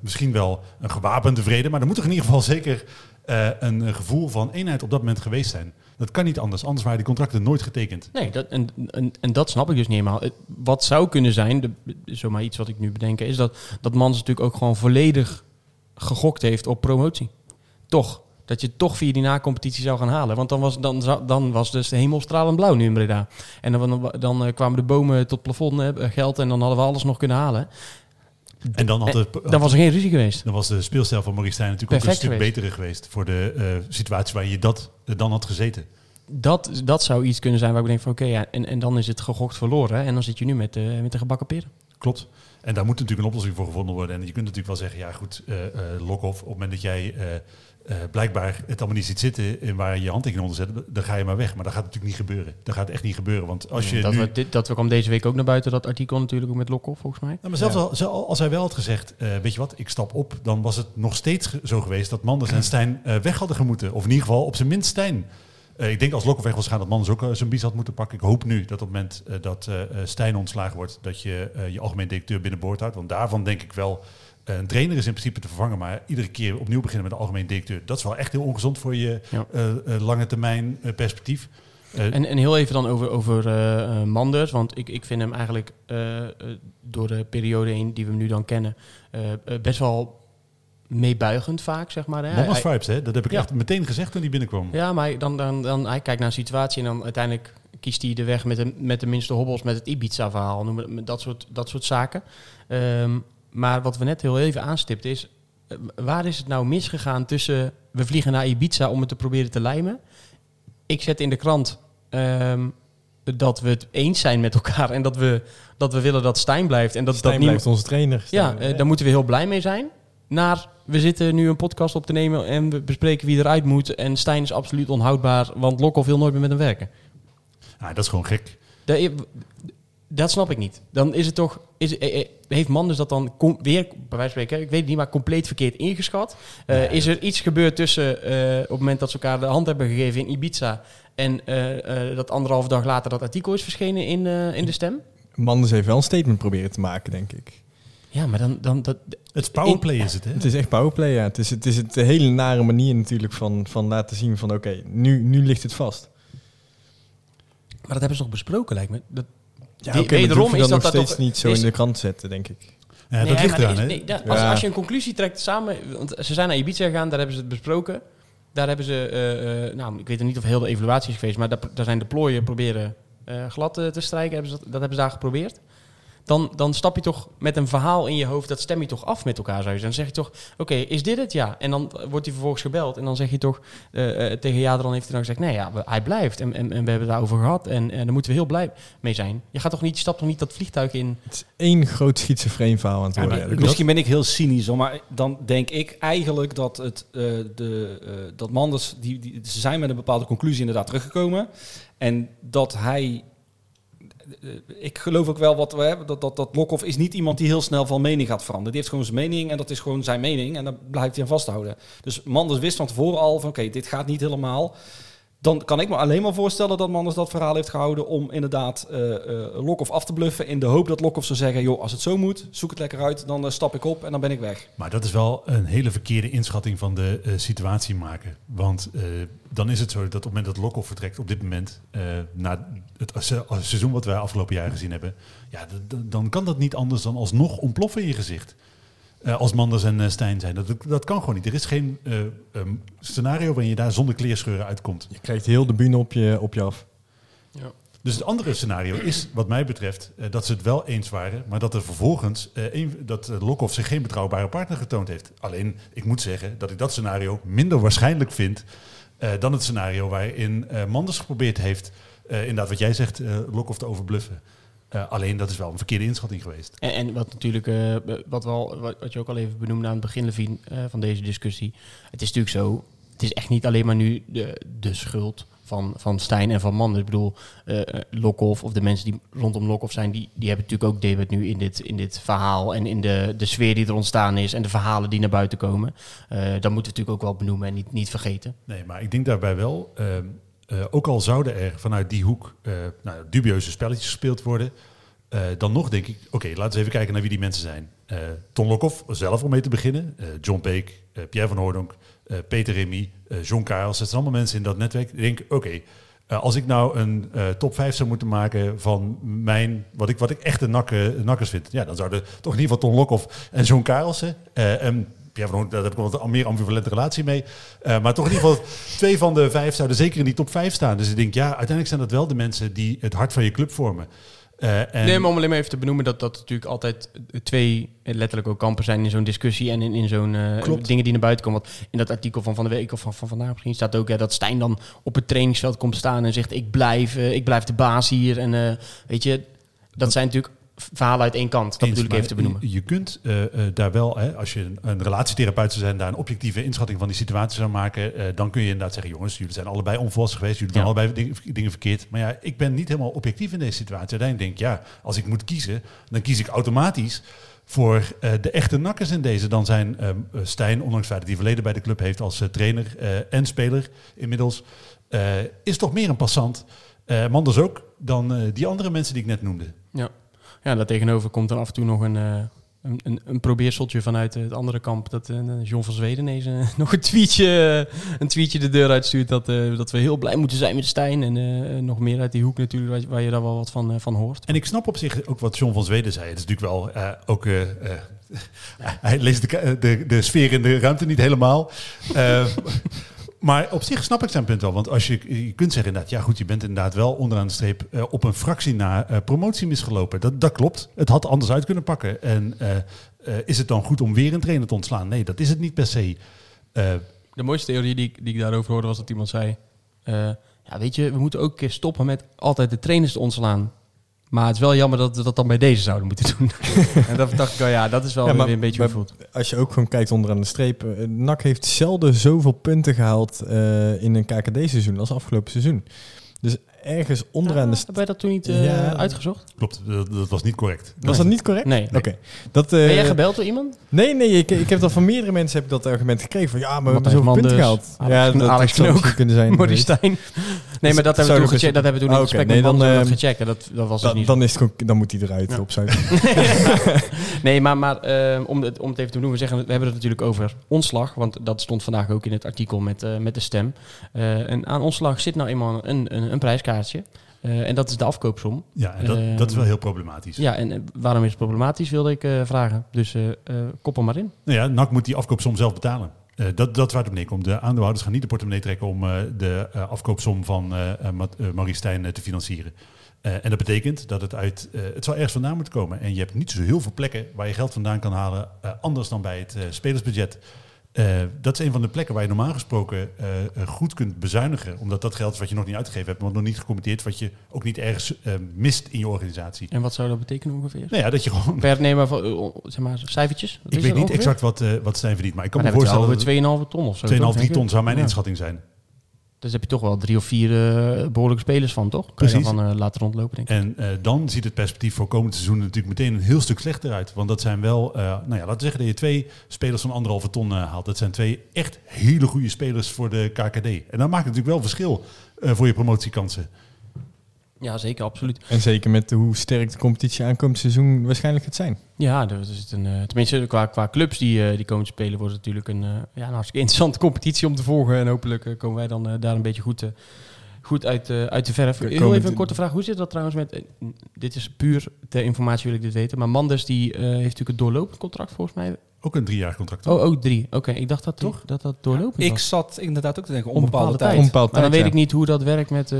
misschien wel een gewapende vrede, maar er moet toch in ieder geval zeker eh, een gevoel van eenheid op dat moment geweest zijn. Dat kan niet anders, anders waren die contracten nooit getekend. Nee, dat, en, en, en dat snap ik dus niet helemaal. Wat zou kunnen zijn, de, zomaar iets wat ik nu bedenk, is dat, dat Mans natuurlijk ook gewoon volledig gegokt heeft op promotie. Toch. Dat je toch via die na-competitie zou gaan halen. Want dan was, dan, dan was dus de hemel stralend blauw nu in Breda. En dan, dan eh, kwamen de bomen tot plafond eh, geld en dan hadden we alles nog kunnen halen. En dan, had de, Dan was er geen ruzie geweest. dan was de speelstijl van Maurice Stijn natuurlijk Perfect ook een stuk geweest. betere geweest voor de eh, situatie waar je dat eh, dan had gezeten. Dat, dat zou iets kunnen zijn waar ik denk van oké, ja, en, en dan is het gegokt verloren. En dan zit je nu met, eh, met de gebakken peren. Klopt. En daar moet natuurlijk een oplossing voor gevonden worden. En je kunt natuurlijk wel zeggen, ja goed, eh eh lock-off. Op het moment dat jij eh, eh, blijkbaar het allemaal niet ziet zitten en waar je je handtekening onder zet, dan ga je maar weg. Maar dat gaat natuurlijk niet gebeuren. Dat gaat echt niet gebeuren. Want als je dat, nu... we, dit, dat we kwam deze week ook naar buiten, dat artikel natuurlijk ook met Lokhoff volgens mij. Nou, maar zelfs al, als hij wel had gezegd, eh, weet je wat, ik stap op, dan was het nog steeds zo geweest dat Manders en Stijn eh, weg hadden gemoeten. Of in ieder geval op zijn minst Stijn. Eh, ik denk als Lokhoff weg was gaan dat Manders ook eh, zijn bies had moeten pakken. Ik hoop nu dat op het moment eh, dat Stijn ontslagen wordt, dat je je algemeen directeur binnenboord houdt. Want daarvan denk ik wel, een trainer is in principe te vervangen, maar iedere keer opnieuw beginnen met de algemeen directeur, dat is wel echt heel ongezond voor je Ja. lange termijn perspectief. En, en heel even dan over, over Manders. Want ik, ik vind hem eigenlijk door de periode heen die we hem nu dan kennen... best wel meebuigend vaak, zeg maar. Hè. Hij- vibes, hè? dat heb ik Ja. echt meteen gezegd toen hij binnenkwam. ja, maar hij- dan, dan, dan, hij kijkt naar een situatie en dan uiteindelijk kiest hij de weg met de, met de minste hobbels... met het Ibiza-verhaal, noem het, met dat, soort, dat soort zaken. Ehm, maar wat we net heel even aanstipten is... eh, waar is het nou misgegaan tussen... we vliegen naar Ibiza om het te proberen te lijmen... ik zet in de krant ehm, dat we het eens zijn met elkaar en dat we, dat we willen dat Stijn blijft. En dat, Stijn dat niemand, blijft onze trainer. ja, Stijn, eh, daar moeten we heel blij mee zijn. Naar, we zitten nu een podcast op te nemen en we bespreken wie eruit moet. En Stijn is absoluut onhoudbaar, want Lokhoff wil nooit meer met hem werken. Dat is gewoon gek. Dat, dat snap ik niet. Dan is het toch, is, eh, eh, heeft Manders dat dan weer, bij wijze van spreken, ik weet het niet, maar compleet verkeerd ingeschat? Eh, Nee. Is er iets gebeurd tussen eh, op het moment dat ze elkaar de hand hebben gegeven in Ibiza en eh, eh, dat anderhalf dag later dat artikel is verschenen in, eh, in de stem? Manders heeft wel een statement proberen te maken, denk ik. Ja, maar dan, dan dat, Het is powerplay is het, hè? Het is echt powerplay, ja. Het is, het is het de hele nare manier natuurlijk van, van laten zien van... oké, nu, nu ligt het vast. maar dat hebben ze toch besproken, lijkt me. Dat, Ja, oké, wederom je is dan dat nog dat steeds niet zo is- in de krant zetten, denk ik. Ja, dat Nee, ligt eraan, hè? nee, als, Ja. als je een conclusie trekt samen, want ze zijn naar Ibiza gegaan, daar hebben ze het besproken. Daar hebben ze, eh, eh, nou, ik weet niet of heel de evaluatie is geweest, maar daar, daar zijn de plooien proberen eh, glad te strijken. Hebben ze dat, dat hebben ze daar geprobeerd. Dan, dan stap je toch met een verhaal in je hoofd, dat stem je toch af met elkaar, zou je zeggen. Dan zeg je toch, oké, is dit het? Ja. En dan wordt hij vervolgens gebeld. En dan zeg je toch, eh, eh, tegen Jadran heeft hij dan gezegd, nee, ja, hij blijft. En, en, en we hebben het daarover gehad. En, en daar moeten we heel blij mee zijn. Je gaat toch niet, je stapt toch niet dat vliegtuig in Het is één groot schizofreen verhaal aan het Ja, worden. maar Ja, dat- misschien ben ik heel cynisch, hoor, maar dan denk ik eigenlijk dat, het, eh, de, eh, dat Manders, die, die, ze zijn met een bepaalde conclusie inderdaad teruggekomen. En dat hij, eh, ik geloof ook wel wat we hebben, dat, dat, dat Lokhoff is niet iemand die heel snel van mening gaat veranderen. Die heeft gewoon zijn mening en dat is gewoon zijn mening en daar blijft hij aan vasthouden. Dus Manders wist van tevoren al van oké, dit gaat niet helemaal. Dan kan ik me alleen maar voorstellen dat Manders dat verhaal heeft gehouden om inderdaad eh, Lokhoff af te bluffen. In de hoop dat Lokhoff zou zeggen, joh, als het zo moet, zoek het lekker uit. Dan eh, stap ik op en dan ben ik weg. Maar dat is wel een hele verkeerde inschatting van de situatie maken. Want dan is het zo dat op het moment dat Lokhoff vertrekt, op dit moment, na het se- seizoen wat wij afgelopen jaar gezien hebben, ja, dan kan dat niet anders dan alsnog ontploffen in je gezicht. Eh, als Manders en eh, Stijn zijn. Dat, dat kan gewoon niet. Er is geen eh, ehm, scenario waarin je daar zonder kleerscheuren uitkomt. Je krijgt heel de bühne op je, op je af. Dus het andere scenario is, wat mij betreft, eh, dat ze het wel eens waren, maar dat er vervolgens eh, een, dat Lokhoff zich geen betrouwbare partner getoond heeft. Alleen, ik moet zeggen dat ik dat scenario minder waarschijnlijk vind eh, dan het scenario waarin eh, Manders geprobeerd heeft, eh, inderdaad wat jij zegt, eh Lokhoff te overbluffen. Eh, alleen, dat is wel een verkeerde inschatting geweest. En, en wat natuurlijk, eh, wat, wel, wat, wat je ook al even benoemde aan het begin Levine, eh, van deze discussie. Het is natuurlijk zo, het is echt niet alleen maar nu de, de schuld van, van Stijn en van Manders. Ik bedoel, eh, Lokhoff of de mensen die rondom Lokhoff zijn, die, die hebben natuurlijk ook deel nu in dit, in dit verhaal. En in de, de sfeer die er ontstaan is en de verhalen die naar buiten komen. Eh dat moeten we natuurlijk ook wel benoemen en niet, niet vergeten. Nee, maar ik denk daarbij wel, eh, ook al zouden er vanuit die hoek eh, nou, dubieuze spelletjes gespeeld worden, eh, dan nog denk ik, oké, laten we even kijken naar wie die mensen zijn. Ton Lokhoff, zelf om mee te beginnen, John Peek, Pierre van Hoordonk, Peter Remy, John Karels, dat zijn allemaal mensen in dat netwerk. Ik denk, oké, als ik nou een top 5 zou moeten maken van mijn, wat ik, wat ik echte nakken, nakkers vind, ja, dan zouden toch in ieder geval Ton Lokhoff en John Karelsen en Pierre van daar heb ik wat meer ambivalente relatie mee. Eh, maar toch in ieder geval, twee van de vijf zouden zeker in die top vijf staan. Dus ik denk, ja, uiteindelijk zijn dat wel de mensen die het hart van je club vormen. Eh, en Nee, maar om alleen maar even te benoemen dat dat natuurlijk altijd twee letterlijk ook kampen zijn in zo'n discussie en in, in zo'n Klopt. dingen die naar buiten komen. Want in dat artikel van van de week of van, van vandaag misschien staat ook dat Stijn dan op het trainingsveld komt staan en zegt ik blijf, ik blijf de baas hier. En weet je, dat zijn natuurlijk verhalen uit één kant. Dat Eens, bedoel ik even te benoemen. Je, je kunt eh, eh, daar wel, hè, als je een, een relatietherapeut zou zijn, daar een objectieve inschatting van die situatie zou maken, eh, dan kun je inderdaad zeggen, jongens, jullie zijn allebei onvolwassen geweest, jullie doen allebei dingen, dingen verkeerd. Maar ja, ik ben niet helemaal objectief in deze situatie. Uiteindelijk denk ik, ja, als ik moet kiezen, dan kies ik automatisch voor de echte nakkers in deze. Dan zijn eh, Stijn, ondanks het feit dat hij verleden bij de club heeft als trainer en speler inmiddels, is toch meer een passant. Eh, Manders ook dan die andere mensen die ik net noemde. Ja. Ja, daar tegenover komt dan af en toe nog een, eh, een, een, een probeerseltje vanuit het andere kamp. Dat eh, John van Zweden ineens eh, nog een tweetje, een tweetje de deur uitstuurt. Dat, dat we heel blij moeten zijn met Stijn. En nog meer uit die hoek natuurlijk, waar, waar je daar wel wat van, van hoort. En ik snap op zich ook wat John van Zweden zei. Het is natuurlijk wel ook... hij leest de, de, de sfeer in de ruimte niet helemaal. Maar op zich snap ik zijn punt wel. Want als je, je kunt zeggen inderdaad... Ja goed, je bent inderdaad wel onderaan de streep... eh, op een fractie na eh, promotie misgelopen. Dat, dat klopt. Het had anders uit kunnen pakken. En eh, is het dan goed om weer een trainer te ontslaan? Nee, dat is het niet per se. De mooiste theorie die die ik daarover hoorde was dat iemand zei... ja, weet je, we moeten ook een keer stoppen met altijd de trainers te ontslaan. Maar het is wel jammer dat we dat dan bij deze zouden moeten doen. en dat dacht ik wel, ja, dat is wel Ja, maar weer een beetje gevoeld. Als je ook gewoon kijkt onderaan de streep. eh, NAC heeft zelden zoveel punten gehaald eh, in een KKD-seizoen als afgelopen seizoen. Dus ergens onderaan de streep. Heb jij dat toen niet eh, Ja. uitgezocht? klopt, dat, dat was niet correct. Was dat niet correct? Nee. Oké. Dat, eh, Ben jij gebeld door iemand? Nee, nee, ik, ik heb dat van meerdere mensen heb ik dat argument gekregen van ja, maar we hebben zoveel punten Manders, gehaald. Alex- ja, dat, Alex dat kunnen zijn. Geweest. Stijn. Nee, maar dat hebben we toen gecheckt. Dat hebben we toen in oké. gesprek Nee, met dan, eh, gecheckt. En dat, dat was dus Dan, niet dan, is het dan moet hij eruit Ja. op zijn. Nee, maar, maar eh, om, het, om het even te doen, we, zeggen, we hebben het natuurlijk over ontslag. Want dat stond vandaag ook in het artikel met, eh, met de stem. Eh, en aan ontslag zit nou eenmaal een, een, een Eh, en dat is de afkoopsom. Ja, en dat, Ehm, dat is wel heel problematisch. Ja, en eh, waarom is het problematisch, wilde ik eh, vragen. Dus eh, koppel maar in. Nou ja, NAC moet die afkoopsom zelf betalen. Dat, dat is waar het op neerkomt. De aandeelhouders gaan niet de portemonnee trekken om de afkoopsom van Maurice Stijn te financieren. En dat betekent dat het uit, het zal ergens vandaan moeten komen. En je hebt niet zo heel veel plekken waar je geld vandaan kan halen, anders dan bij het spelersbudget. Eh, dat is een van de plekken waar je normaal gesproken eh, eh, goed kunt bezuinigen. Omdat dat geld is wat je nog niet uitgegeven hebt, wat nog niet gecommitteerd, wat je ook niet ergens mist in je organisatie. En wat zou dat betekenen ongeveer? Nou ja, dat je gewoon... Per nemer van, eh, zeg maar, cijfertjes? Wat Ik weet niet ongeveer? exact wat, wat Stijn verdient, maar ik kan Maar me voorstellen... het dat over 2,5 ton of zo. 2,5, toch, 3 denk ton zou mijn Ja. inschatting zijn. Dus heb je toch wel drie of vier eh, behoorlijke spelers van, toch? Kan je van eh, laten rondlopen, denk ik. En eh, dan ziet het perspectief voor komend seizoen natuurlijk meteen een heel stuk slechter uit. Want dat zijn wel, nou ja, laten we zeggen dat je twee spelers van anderhalve ton haalt. Dat zijn twee echt hele goede spelers voor de KKD. En dan maakt het natuurlijk wel verschil voor je promotiekansen. Ja, zeker, absoluut. En zeker met hoe sterk de competitie aankomend seizoen waarschijnlijk gaat zijn. Ja, er is een, eh, tenminste qua, qua clubs die, eh, die komen te spelen, wordt het natuurlijk een, eh, ja, een hartstikke interessante competitie om te volgen. En hopelijk komen wij dan daar een beetje goed, goed uit, uit de verf. Heel even een korte vraag. Hoe zit dat trouwens met... dit is puur ter informatie wil ik dit weten. Maar Manders die heeft natuurlijk een doorlopend contract volgens mij. Ook een driejarig contract. Oh, ook drie. Oké, ik dacht dat toch dat dat doorlopend Ik was. zat inderdaad ook te denken, Onbepaalde onbepaalde tijd. Onbepaalde Maar dan tijd, weet ja. ik niet hoe dat werkt met... eh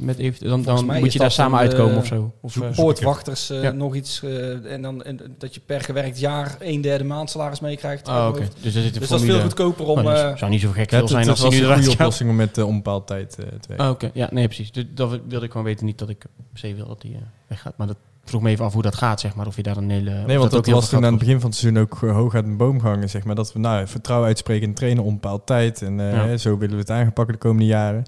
met even, dan dan moet je daar dat samen een, uitkomen eh, of zo. Of, zoek- eh, Poortwachters, eh, Ja. nog iets. eh, en dan en, dat je per gewerkt jaar een derde maand salaris meekrijgt. oh, oké. Dus, Dus dat is veel formule- goedkoper om... Oh, dus eh, zou niet zo gek Ja, veel het, zijn het als nu een goede oplossing om met uh, onbepaald tijd eh, te werken. Ah, Oké, ja, nee, precies. Dus dat wilde ik gewoon weten. Niet dat ik per se wil dat die eh, weggaat. Maar dat vroeg me even af hoe dat gaat, zeg maar. Of je daar een hele... Nee, want dat, was toen aan het begin van het seizoen ook eh, hoog uit een boom gehangen, zeg maar. Dat we nou, vertrouwen uitspreken in trainen op bepaald tijd. En eh, Ja. zo willen we het aangepakken de komende jaren.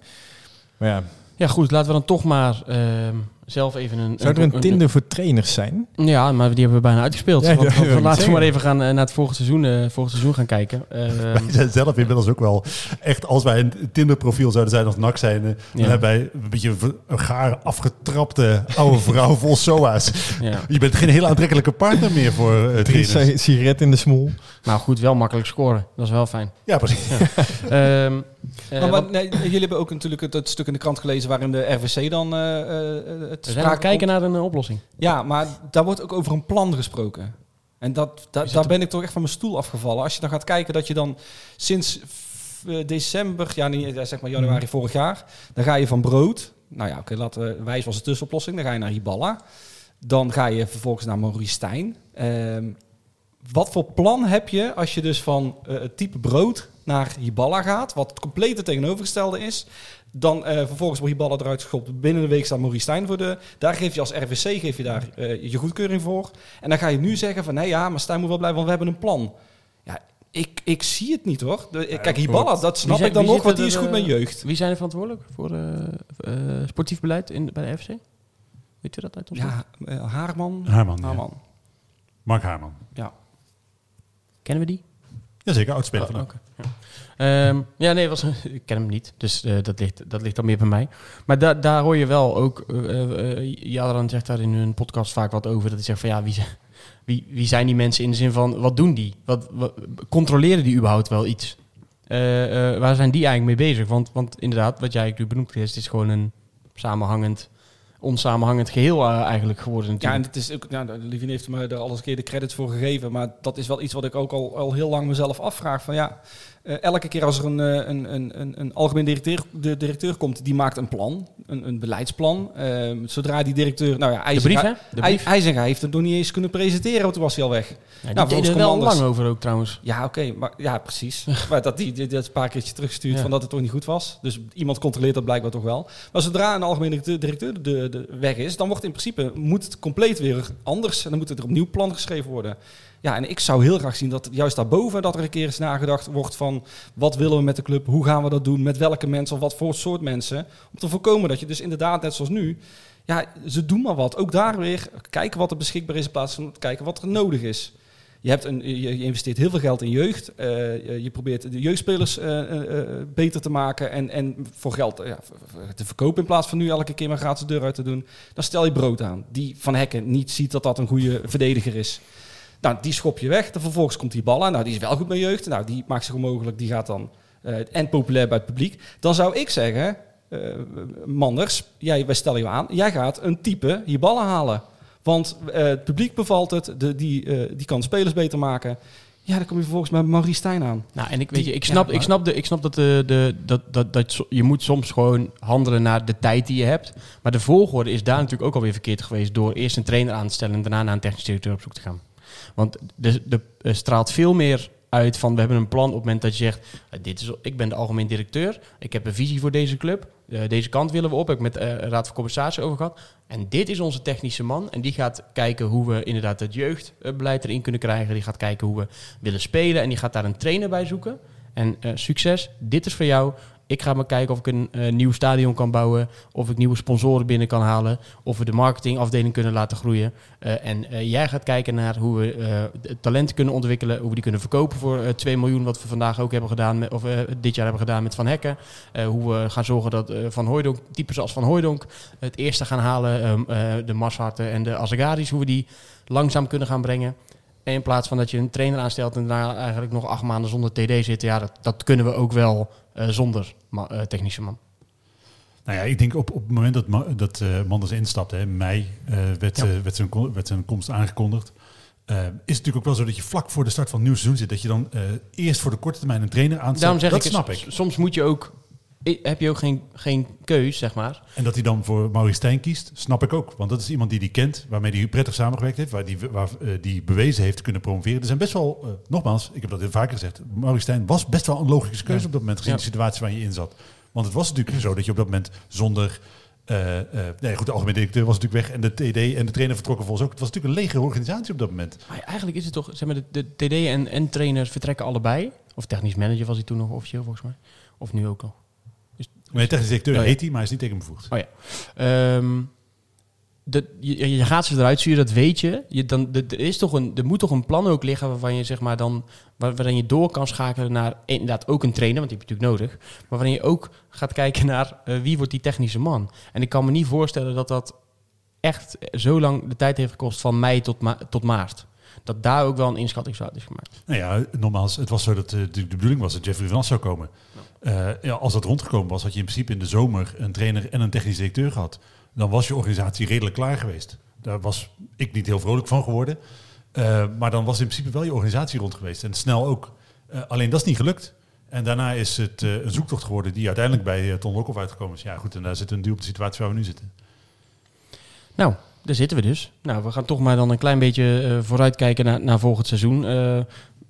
Maar ja. Ja, goed. Laten we dan toch maar ehm, zelf even een... zou er een Tinder voor trainers zijn? Ja, maar die hebben we bijna uitgespeeld. Ja, Want- laten we maar even gaan eh, naar het volgende seizoen, eh, volgende seizoen gaan kijken. Ehm, Wij zijn zelf inmiddels ook wel echt, als wij een Tinder-profiel zouden zijn als NAC zijn, dan Ja. hebben wij een beetje een gaar afgetrapte oude vrouw vol SOA's. ja. Je bent geen hele aantrekkelijke partner meer voor uh, trainers. si- sigaret in de smol. Nou goed, wel makkelijk scoren. Dat is wel fijn. Ja, precies. Ehm, eh, maar, wat- nee, jullie hebben ook natuurlijk het, het stuk in de krant gelezen waarin de RVC dan eh, eh, het we zijn aan sprake het kijken naar een eh, oplossing. Ja, maar daar wordt ook over een plan gesproken. En dat, da- daar ben ik toch echt van mijn stoel afgevallen. Als je dan gaat kijken dat je dan sinds eh, december, ja, niet, eh, zeg maar januari vorig jaar, dan ga je van brood. Nou ja, oké, laten we wijs was de tussenoplossing. Dan ga je naar Hiballa. Dan ga je vervolgens naar Maurice Stijn. Ehm, wat voor plan heb je als je dus van eh, het type brood naar Hiballa gaat, wat het complete tegenovergestelde is? Dan eh, vervolgens wordt Hiballa eruit geschopt. Binnen de week staat Maurice Stijn voor de... Daar geef je als RVC geef je daar, eh, je goedkeuring voor. En dan ga je nu zeggen van... Nee ja, maar Stijn moet wel blijven, want we hebben een plan. Ja, ik, ik zie het niet hoor. De, kijk, Hiballa, dat snap ik dan nog, want die is goed er, met eh, jeugd. Wie zijn er verantwoordelijk voor eh, eh, sportief beleid in, bij de FC? Weet u dat uit ons? Ja, eh, Haarman. Haarman, ja. Haarman. Mark Haarman. Ja. Kennen we die? Jazeker, oudspeler Oh, van oké. Ja. Ehm, ja, nee, was, ik ken hem niet. Dus eh, dat, ligt, dat ligt dan meer bij mij. Maar da daar hoor je wel ook... Uh, Jadran zegt daar in hun podcast vaak wat over. Dat hij zegt van ja, wie, wie, wie zijn die mensen in de zin van... Wat doen die? Wat, wat controleren die überhaupt wel iets? waar zijn die eigenlijk mee bezig? Want, want inderdaad, wat jij nu benoemd is, het is gewoon een samenhangend onsamenhangend geheel uh, eigenlijk geworden. Natuurlijk. Ja, en het is ook, nou, Livien heeft me er alles een keer de credits voor gegeven, maar dat is wel iets wat ik ook al, al heel lang mezelf afvraag. Van ja, uh, elke keer als er een, een, een, een, algemeen directeur, de directeur komt, die maakt een plan, een, een beleidsplan. Uh, zodra die directeur, nou ja, IJzenga, de brief, hè? De brief. IJzenga heeft het nog niet eens kunnen presenteren, want toen was hij al weg. Ja, nou, deden er wel lang over ook trouwens. Ja, oké, okay, maar ja, precies. maar dat die, die, dat een paar keertje teruggestuurd ja. van dat het toch niet goed was. Dus iemand controleert dat blijkbaar toch wel. Maar zodra een algemeen directeur de, de weg is, dan wordt in principe moet het compleet weer anders en dan moet er opnieuw plan geschreven worden. Ja, en ik zou heel graag zien dat juist daarboven dat er een keer eens nagedacht wordt van wat willen we met de club, hoe gaan we dat doen, met welke mensen of wat voor soort mensen. Om te voorkomen dat je dus inderdaad, net zoals nu, ja, ze doen maar wat. Ook daar weer kijken wat er beschikbaar is in plaats van kijken wat er nodig is. Je, hebt een, je, investeert heel veel geld in jeugd. Uh, je probeert de jeugdspelers uh, uh, beter te maken en, en voor geld ja, te verkopen in plaats van nu elke keer maar gratis de deur uit te doen. Dan stel je brood aan. Die Van Hekken niet ziet dat dat een goede verdediger is. Nou, die schop je weg. Dan vervolgens komt die bal aan. Nou, die is wel goed met jeugd. Nou, die maakt zich onmogelijk. Die gaat dan en populair bij het publiek. Dan zou ik zeggen, Manders, jij, wij stellen je aan. Jij gaat een type hier ballen halen. Want uh, het publiek bevalt het, de, die, uh, die kan spelers beter maken. Ja, dan kom je vervolgens met Maurice Stijn aan. Nou, en ik weet je, ik snap, ja, ik snap, de, ik snap dat, de, de, dat, dat, dat je moet soms gewoon handelen naar de tijd die je hebt. Maar de volgorde is daar natuurlijk ook alweer verkeerd geweest door eerst een trainer aan te stellen en daarna naar een technisch directeur op zoek te gaan. Want de, de, de straalt veel meer uit van we hebben een plan op het moment dat je zegt, dit is, ik ben de algemeen directeur, ik heb een visie voor deze club, uh, deze kant willen we op, heb ik met uh, Raad van Compensatie over gehad. En dit is onze technische man en die gaat kijken hoe we inderdaad het jeugdbeleid erin kunnen krijgen. Die gaat kijken hoe we willen spelen en die gaat daar een trainer bij zoeken. En succes, dit is voor jou. Ik ga maar kijken of ik een uh, nieuw stadion kan bouwen. Of ik nieuwe sponsoren binnen kan halen. Of we de marketingafdeling kunnen laten groeien. Uh, en uh, jij gaat kijken naar hoe we talenten kunnen ontwikkelen. Hoe we die kunnen verkopen voor 2 miljoen. Wat we vandaag ook hebben gedaan. Met, of dit jaar hebben gedaan met Van Hekken. hoe we gaan zorgen dat Van Hooijdonk, types als Van Hooijdonk, het eerste gaan halen. de Marsharten en de Azagaris. Hoe we die langzaam kunnen gaan brengen. En in plaats van dat je een trainer aanstelt en daarna eigenlijk nog acht maanden zonder TD zit. Ja, dat, dat kunnen we ook wel zonder ma uh, technische man. Nou ja, ik denk op, op het moment dat, Ma dat uh, Manders instapte, in mei, werd, ja. werd, zijn, werd zijn komst aangekondigd. is het natuurlijk ook wel zo dat je vlak voor de start van het nieuwe seizoen zit. Dat je dan eerst voor de korte termijn een trainer aanstelt. Daarom zeg dat ik, snap ik. Soms moet je ook heb je ook geen, geen keus, zeg maar. En dat hij dan voor Maurice Stijn kiest, snap ik ook. Want dat is iemand die die kent, waarmee hij prettig samengewerkt heeft, waar die, waar, uh, die bewezen heeft te kunnen promoveren. Er zijn best wel, uh, nogmaals, ik heb dat heel vaker gezegd, Maurice Stijn was best wel een logische keuze ja. op dat moment, gezien ja. de situatie waar je in zat. Want het was natuurlijk zo dat je op dat moment zonder... Uh, nee, goed, de algemene directeur was natuurlijk weg en de TD en de trainer vertrokken volgens ook. Het was natuurlijk een lege organisatie op dat moment. Maar eigenlijk is het toch, zeg maar, de, de TD en, en trainer vertrekken allebei. Of technisch manager was hij toen nog officieel volgens mij. Of nu ook nog. Nee, technisch directeur oh, heet hij, maar hij is niet tegenbevoegd. Oh ja. Um, de, je, je, gaat ze eruit sturen, dat weet je. je dan, de, er, is toch een, er moet toch een plan ook liggen waarvan je zeg maar dan, waar, waarin je door kan schakelen naar inderdaad ook een trainer, want die heb je natuurlijk nodig. Maar waarin je ook gaat kijken naar uh, wie wordt die technische man. En ik kan me niet voorstellen dat dat echt zo lang de tijd heeft gekost van mei tot, ma tot maart dat daar ook wel een inschattingsfout is gemaakt. Nou ja, nogmaals, het was zo dat uh, de, de, bedoeling was dat Jeffrey Van zou komen. Uh, ja, als dat rondgekomen was, had je in principe in de zomer een trainer en een technisch directeur gehad. Dan was je organisatie redelijk klaar geweest. Daar was ik niet heel vrolijk van geworden. Uh, maar dan was in principe wel je organisatie rond geweest. En snel ook. alleen dat is niet gelukt. En daarna is het een zoektocht geworden die uiteindelijk bij Ton Lokhoff uitgekomen is. Ja goed, en daar zit een duw op de situatie waar we nu zitten. Nou, daar zitten we dus. Nou, we gaan toch maar dan een klein beetje uh, vooruitkijken naar, naar volgend seizoen.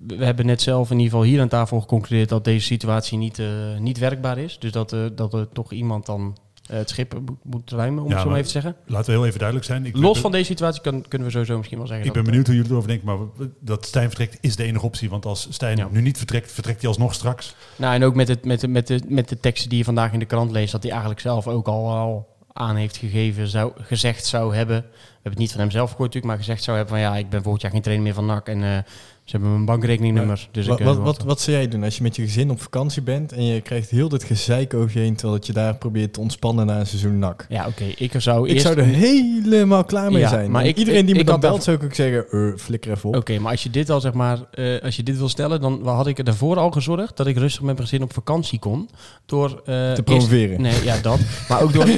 We hebben net zelf in ieder geval hier aan tafel geconcludeerd dat deze situatie niet, uh, niet werkbaar is. Dus dat, dat er toch iemand dan het schip moet ruimen, om ja, het zo maar even te zeggen. Laten we heel even duidelijk zijn. Ik Los van deze situatie kan, kunnen we sowieso misschien wel zeggen. Ik ben benieuwd hoe jullie erover denken, maar dat Stijn vertrekt is de enige optie. Want als Stijn ja. nu niet vertrekt, vertrekt hij alsnog straks. Nou, en ook met, het, met, de, met, de, met de teksten die je vandaag in de krant leest, dat hij eigenlijk zelf ook al, al aan heeft gegeven, zou, gezegd zou hebben. We hebben het niet van hem zelf gehoord natuurlijk, maar gezegd zou hebben van ja, ik ben volgend jaar geen trainer meer van NAC. En uh, hebben mijn bankrekeningnummer. Dus wat, ik, eh, wat, wat, wat zou jij doen als je met je gezin op vakantie bent en je krijgt heel dit gezeik over je heen terwijl dat je daar probeert te ontspannen na een seizoen nak? Ja, oké. Ik zou Ik eerst... zou er helemaal klaar mee Ja, zijn. maar ik- iedereen die ik- me dan belt, zou ik ook zeggen, eh, flikker even op. Oké, maar als je dit al zeg maar, eh, als je dit wil stellen, dan had ik er daarvoor al gezorgd dat ik rustig met mijn gezin op vakantie kon. Door eh, Te promoveren. Nee, ja, dat. Maar ook door. nee,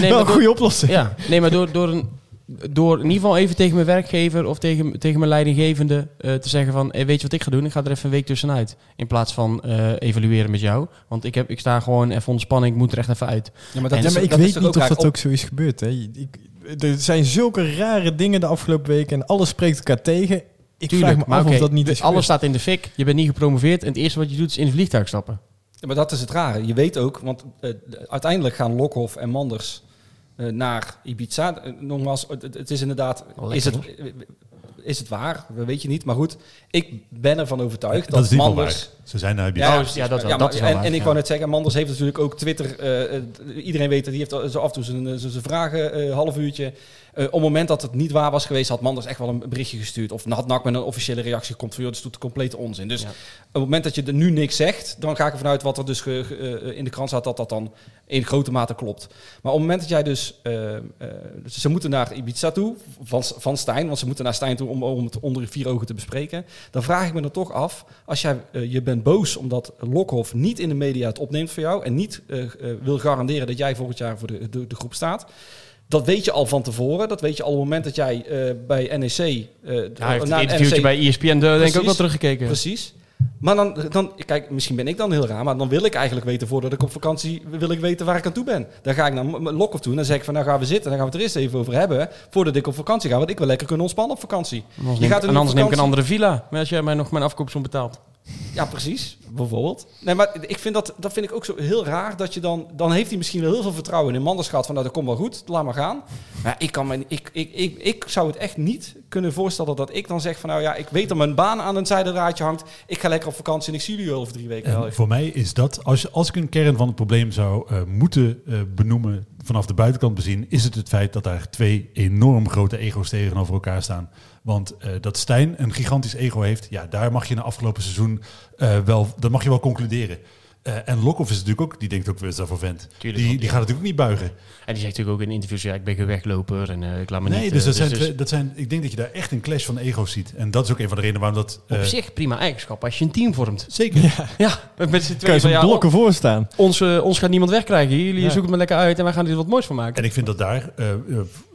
Wel maar een goede oplossing. ja, nee, maar door, door een. Door in ieder geval even tegen mijn werkgever of tegen, tegen mijn leidinggevende eh, te zeggen van... eh, weet je wat ik ga doen? Ik ga er even een week tussenuit. In plaats van eh, evalueren met jou. Want ik, heb, ik sta gewoon even onder spanning. Ik moet er echt even uit. Ja, maar En- Ja, is- maar ik dat weet niet of dat Op- ook zo is gebeurd. Hè. Ik, er zijn zulke rare dingen de afgelopen weken en alles spreekt elkaar tegen. Ik Tuurlijk, vraag me maar af of dat niet is alles staat in de fik. Je bent niet gepromoveerd. En het eerste wat je doet is in het vliegtuig stappen. Ja, maar dat is het rare. Je weet ook, want eh, uiteindelijk gaan Lokhoff en Manders naar Ibiza. Eh, nogmaals, het, het- is inderdaad... Lekker, is, het, eh, is het waar? Dat weet je niet. Maar goed, ik ben ervan overtuigd Dat dat, Manders... Ze zijn naar Ja, Ibiza. oh, ja, dat wel. Ja, dat maar- is wel en, waar, en ik ja. wou net zeggen, Manders heeft natuurlijk ook Twitter. eh, eh, iedereen weet dat die heeft zo af en toe zijn, eh, zijn zijn vragen, eh half uurtje. Eh, op het moment dat het niet waar was geweest, had Manders echt wel een berichtje gestuurd. Of had NAC met een officiële reactie komt van, joh, dat is complete onzin. Dus Ja. op het moment dat je er nu niks zegt, dan ga ik ervan uit wat er dus ge- eh, in de krant staat, dat dat dan in grote mate klopt. Maar op het moment dat jij dus, eh, dus ze moeten naar Ibiza toe, van, van Stijn, want ze moeten naar Stijn toe om, om het onder vier ogen te bespreken. Dan vraag ik me er toch af, als jij, je bent boos omdat Lokhoff niet in de media het opneemt voor jou en niet wil garanderen dat jij volgend jaar voor de, de, de groep staat. Dat weet je al van tevoren. Dat weet je al op het moment dat jij eh, bij NEC... eh, Ja, hij heeft naar een NEC interviewtje bij E ESPN de, denk ik ook Precies. wel teruggekeken. Precies. Maar dan, dan, kijk, misschien ben ik dan heel raar, maar dan wil ik eigenlijk weten voordat ik op vakantie wil ik weten waar ik aan toe ben. Dan ga ik naar Lokhoff toe en dan zeg ik van nou gaan we zitten, dan gaan we het er eerst even over hebben voordat ik op vakantie ga, want ik wil lekker kunnen ontspannen op vakantie. En anders, Je neem, gaat en anders neem ik een andere villa. Maar als jij mij nog mijn afkoopsom betaalt. Ja, precies. Bijvoorbeeld. Nee, maar ik vind dat, dat vind ik ook zo heel raar dat je dan... Dan heeft hij misschien wel heel veel vertrouwen in Manders gehad van nou, dat komt wel goed, laat maar gaan. Maar ik, kan me, ik, ik, ik, ik zou het echt niet kunnen voorstellen dat ik dan zeg van nou ja, ik weet dat mijn baan aan een zijdraadje hangt. Ik ga lekker op vakantie en ik zie jullie over drie weken. En voor mij is dat, als, als ik een kern van het probleem zou eh, moeten eh, benoemen vanaf de buitenkant bezien, is het het feit dat daar twee enorm grote ego's tegenover elkaar staan. Want eh, dat Stijn een gigantisch ego heeft, ja, daar mag je na afgelopen seizoen eh, wel, dat mag je wel concluderen. Eh, en Lokhoff is natuurlijk ook, die denkt ook, weer daarvoor vent. Tuurlijk Die, die ja. gaat natuurlijk ook niet buigen. En die zegt natuurlijk ook in interviews, ja, ik ben geen wegloper en eh, ik laat me Nee, niet... dus, eh, dat, zijn dus twee- dat zijn, ik denk dat je daar echt een clash van ego's ziet. En dat is ook een van de redenen waarom dat... op zich prima eigenschap als je een team vormt. zeker. Ja, met z'n Kan je tweeën van, zo'n ja, blokken voor staan? ons, ons gaat niemand wegkrijgen. Jullie Ja. zoeken het maar lekker uit en wij gaan er wat moois van maken. En ik vind dat daar eh, eh,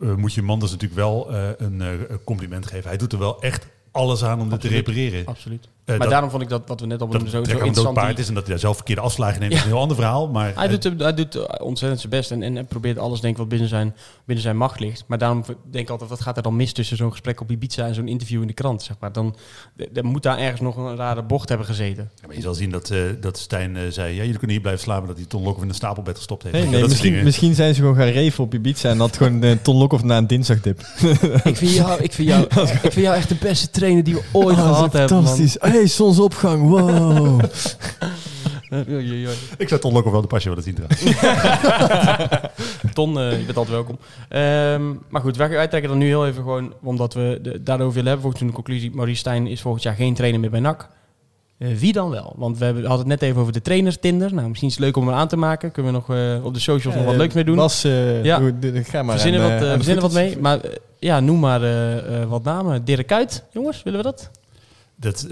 eh, moet je Manders natuurlijk wel eh, een eh, compliment geven. Hij doet er wel echt alles aan om dit te repareren. Absoluut. Eh, maar dat- daarom vond ik dat wat we net al benoemden zo, het zo interessant. paard is en dat hij daar zelf verkeerde afslagen neemt, Ja. is een heel ander verhaal. Maar Hij doet, hij doet eh, ontzettend zijn best en, en, en probeert alles denk ik wat binnen zijn, binnen zijn macht ligt. Maar daarom denk ik altijd, wat gaat er dan mis tussen zo'n gesprek op Ibiza en zo'n interview in de krant? Zeg maar. dan, moet daar ergens nog een rare bocht hebben gezeten. Ja, maar je zal zien dat, eh, dat Stijn zei, ja, jullie kunnen hier blijven slapen, dat hij Ton Lokhoff in een stapelbed gestopt heeft. Nee, dat misschien, zijn ze gewoon gaan reven op Ibiza en dat gewoon uh, Ton Lokhoff na een dinsdagdip. ik, vind jou, ik, vind jou, ik vind jou echt de beste trainer die we ooit Oh, dat is gehad hebben. man. Hey, zonsopgang, wow. Ik zou Ton Lokhoff wel de pasje willen zien trouwens. Ton, eh, je bent altijd welkom. Ehm, maar goed, wij, wij trekken dan nu heel even gewoon, omdat we de, daarover willen hebben. Volgens toen de conclusie, Maurice Stijn is volgend jaar geen trainer meer bij NAC. Eh, wie dan wel? Want we hebben, hadden het net even over de trainers Tinder. Nou, misschien is het leuk om hem aan te maken. Kunnen we nog eh, op de socials nog wat leuks mee doen. Was, eh, Ja. ga maar verzinnen aan, wat, aan verzinnen wat mee. Maar ja, noem maar eh, eh, wat namen. Dirk Kuyt, jongens, willen we dat? Dat, eh,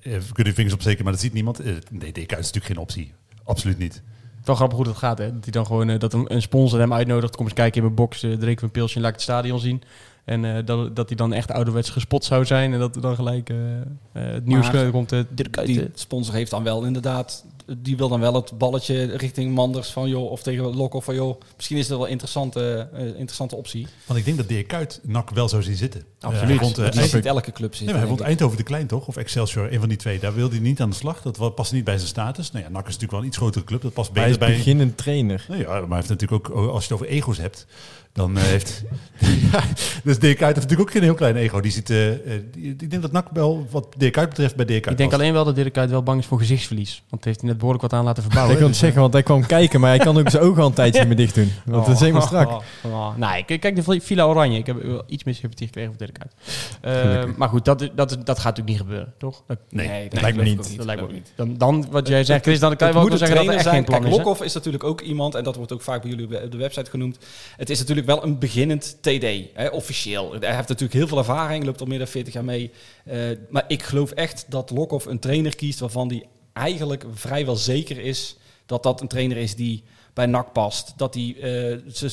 we kunnen vingers opsteken, maar dat ziet niemand. Eh, nee, DK is natuurlijk geen optie. Absoluut niet. Wel grappig hoe dat gaat, hè? Dat hij dan gewoon dat een, sponsor hem uitnodigt. Kom eens kijken in mijn box, drink een pilsje en laat ik het stadion zien. En eh, dat, dat hij dan echt ouderwets gespot zou zijn. En dat er dan gelijk eh, eh, het nieuws Maar komt. Dirk Kuyt. Die sponsor heeft dan wel inderdaad, die wil dan wel het balletje richting Manders van joh, of tegen Lokhoff van joh, misschien is dat wel een interessante, interessante optie. Want ik denk dat Dirk Kuyt NAC wel zou zien zitten. Absoluut. Eh, hij vond, eh, Die Eind- ziet elke club Nee, zitten. maar hij vond. Eindhoven de Klein toch? Of Excelsior, een van die twee. Daar wilde hij niet aan de slag. Dat past niet bij zijn status. Nou ja, NAC is natuurlijk wel een iets grotere club. Dat past Maar hij beter is bij... beginnend trainer. Nou ja, maar hij heeft natuurlijk ook, als je het over ego's hebt... Dan eh, heeft... ja, dus Dirk Kuyt heeft natuurlijk ook geen heel klein ego. Die ziet, eh, eh, die- ik denk dat NAC wel, wat Dirk Kuyt betreft, bij Dirk Kuyt Ik denk past. alleen wel dat Dirk Kuyt wel bang is voor gezichtsverlies. Want heeft hij net behoorlijk wat aan laten Ik verbouwen. kan het Dus, zeggen, want hij kwam kijken, maar hij kan ook zijn ogen al een tijdje niet meer dicht doen. Want het is helemaal strak. Oh, oh. Nee, kijk, kijk de Villa Oranje. Ik heb wel iets meer sympathie gekregen voor Dirk Kuyt. Maar goed, dat, dat, dat gaat natuurlijk niet gebeuren, toch? Dat, Nee, Nee, dat lijkt me ik niet. dat lijkt me ook ik niet. Dan, dan wat jij zegt, Chris, dan kan je wel zeggen dat er echt zijn. geen plan Kijk, is. Lokhoff is natuurlijk ook iemand, en dat wordt ook vaak bij jullie op de website genoemd. Het is natuurlijk wel een beginnend TD, hè, officieel. Hij heeft natuurlijk heel veel ervaring, loopt al meer dan 40 jaar mee. Eh, maar ik geloof echt dat Lokhoff een trainer kiest waarvan hij eigenlijk vrijwel zeker is dat dat een trainer is die bij NAC past. Dat hij eh,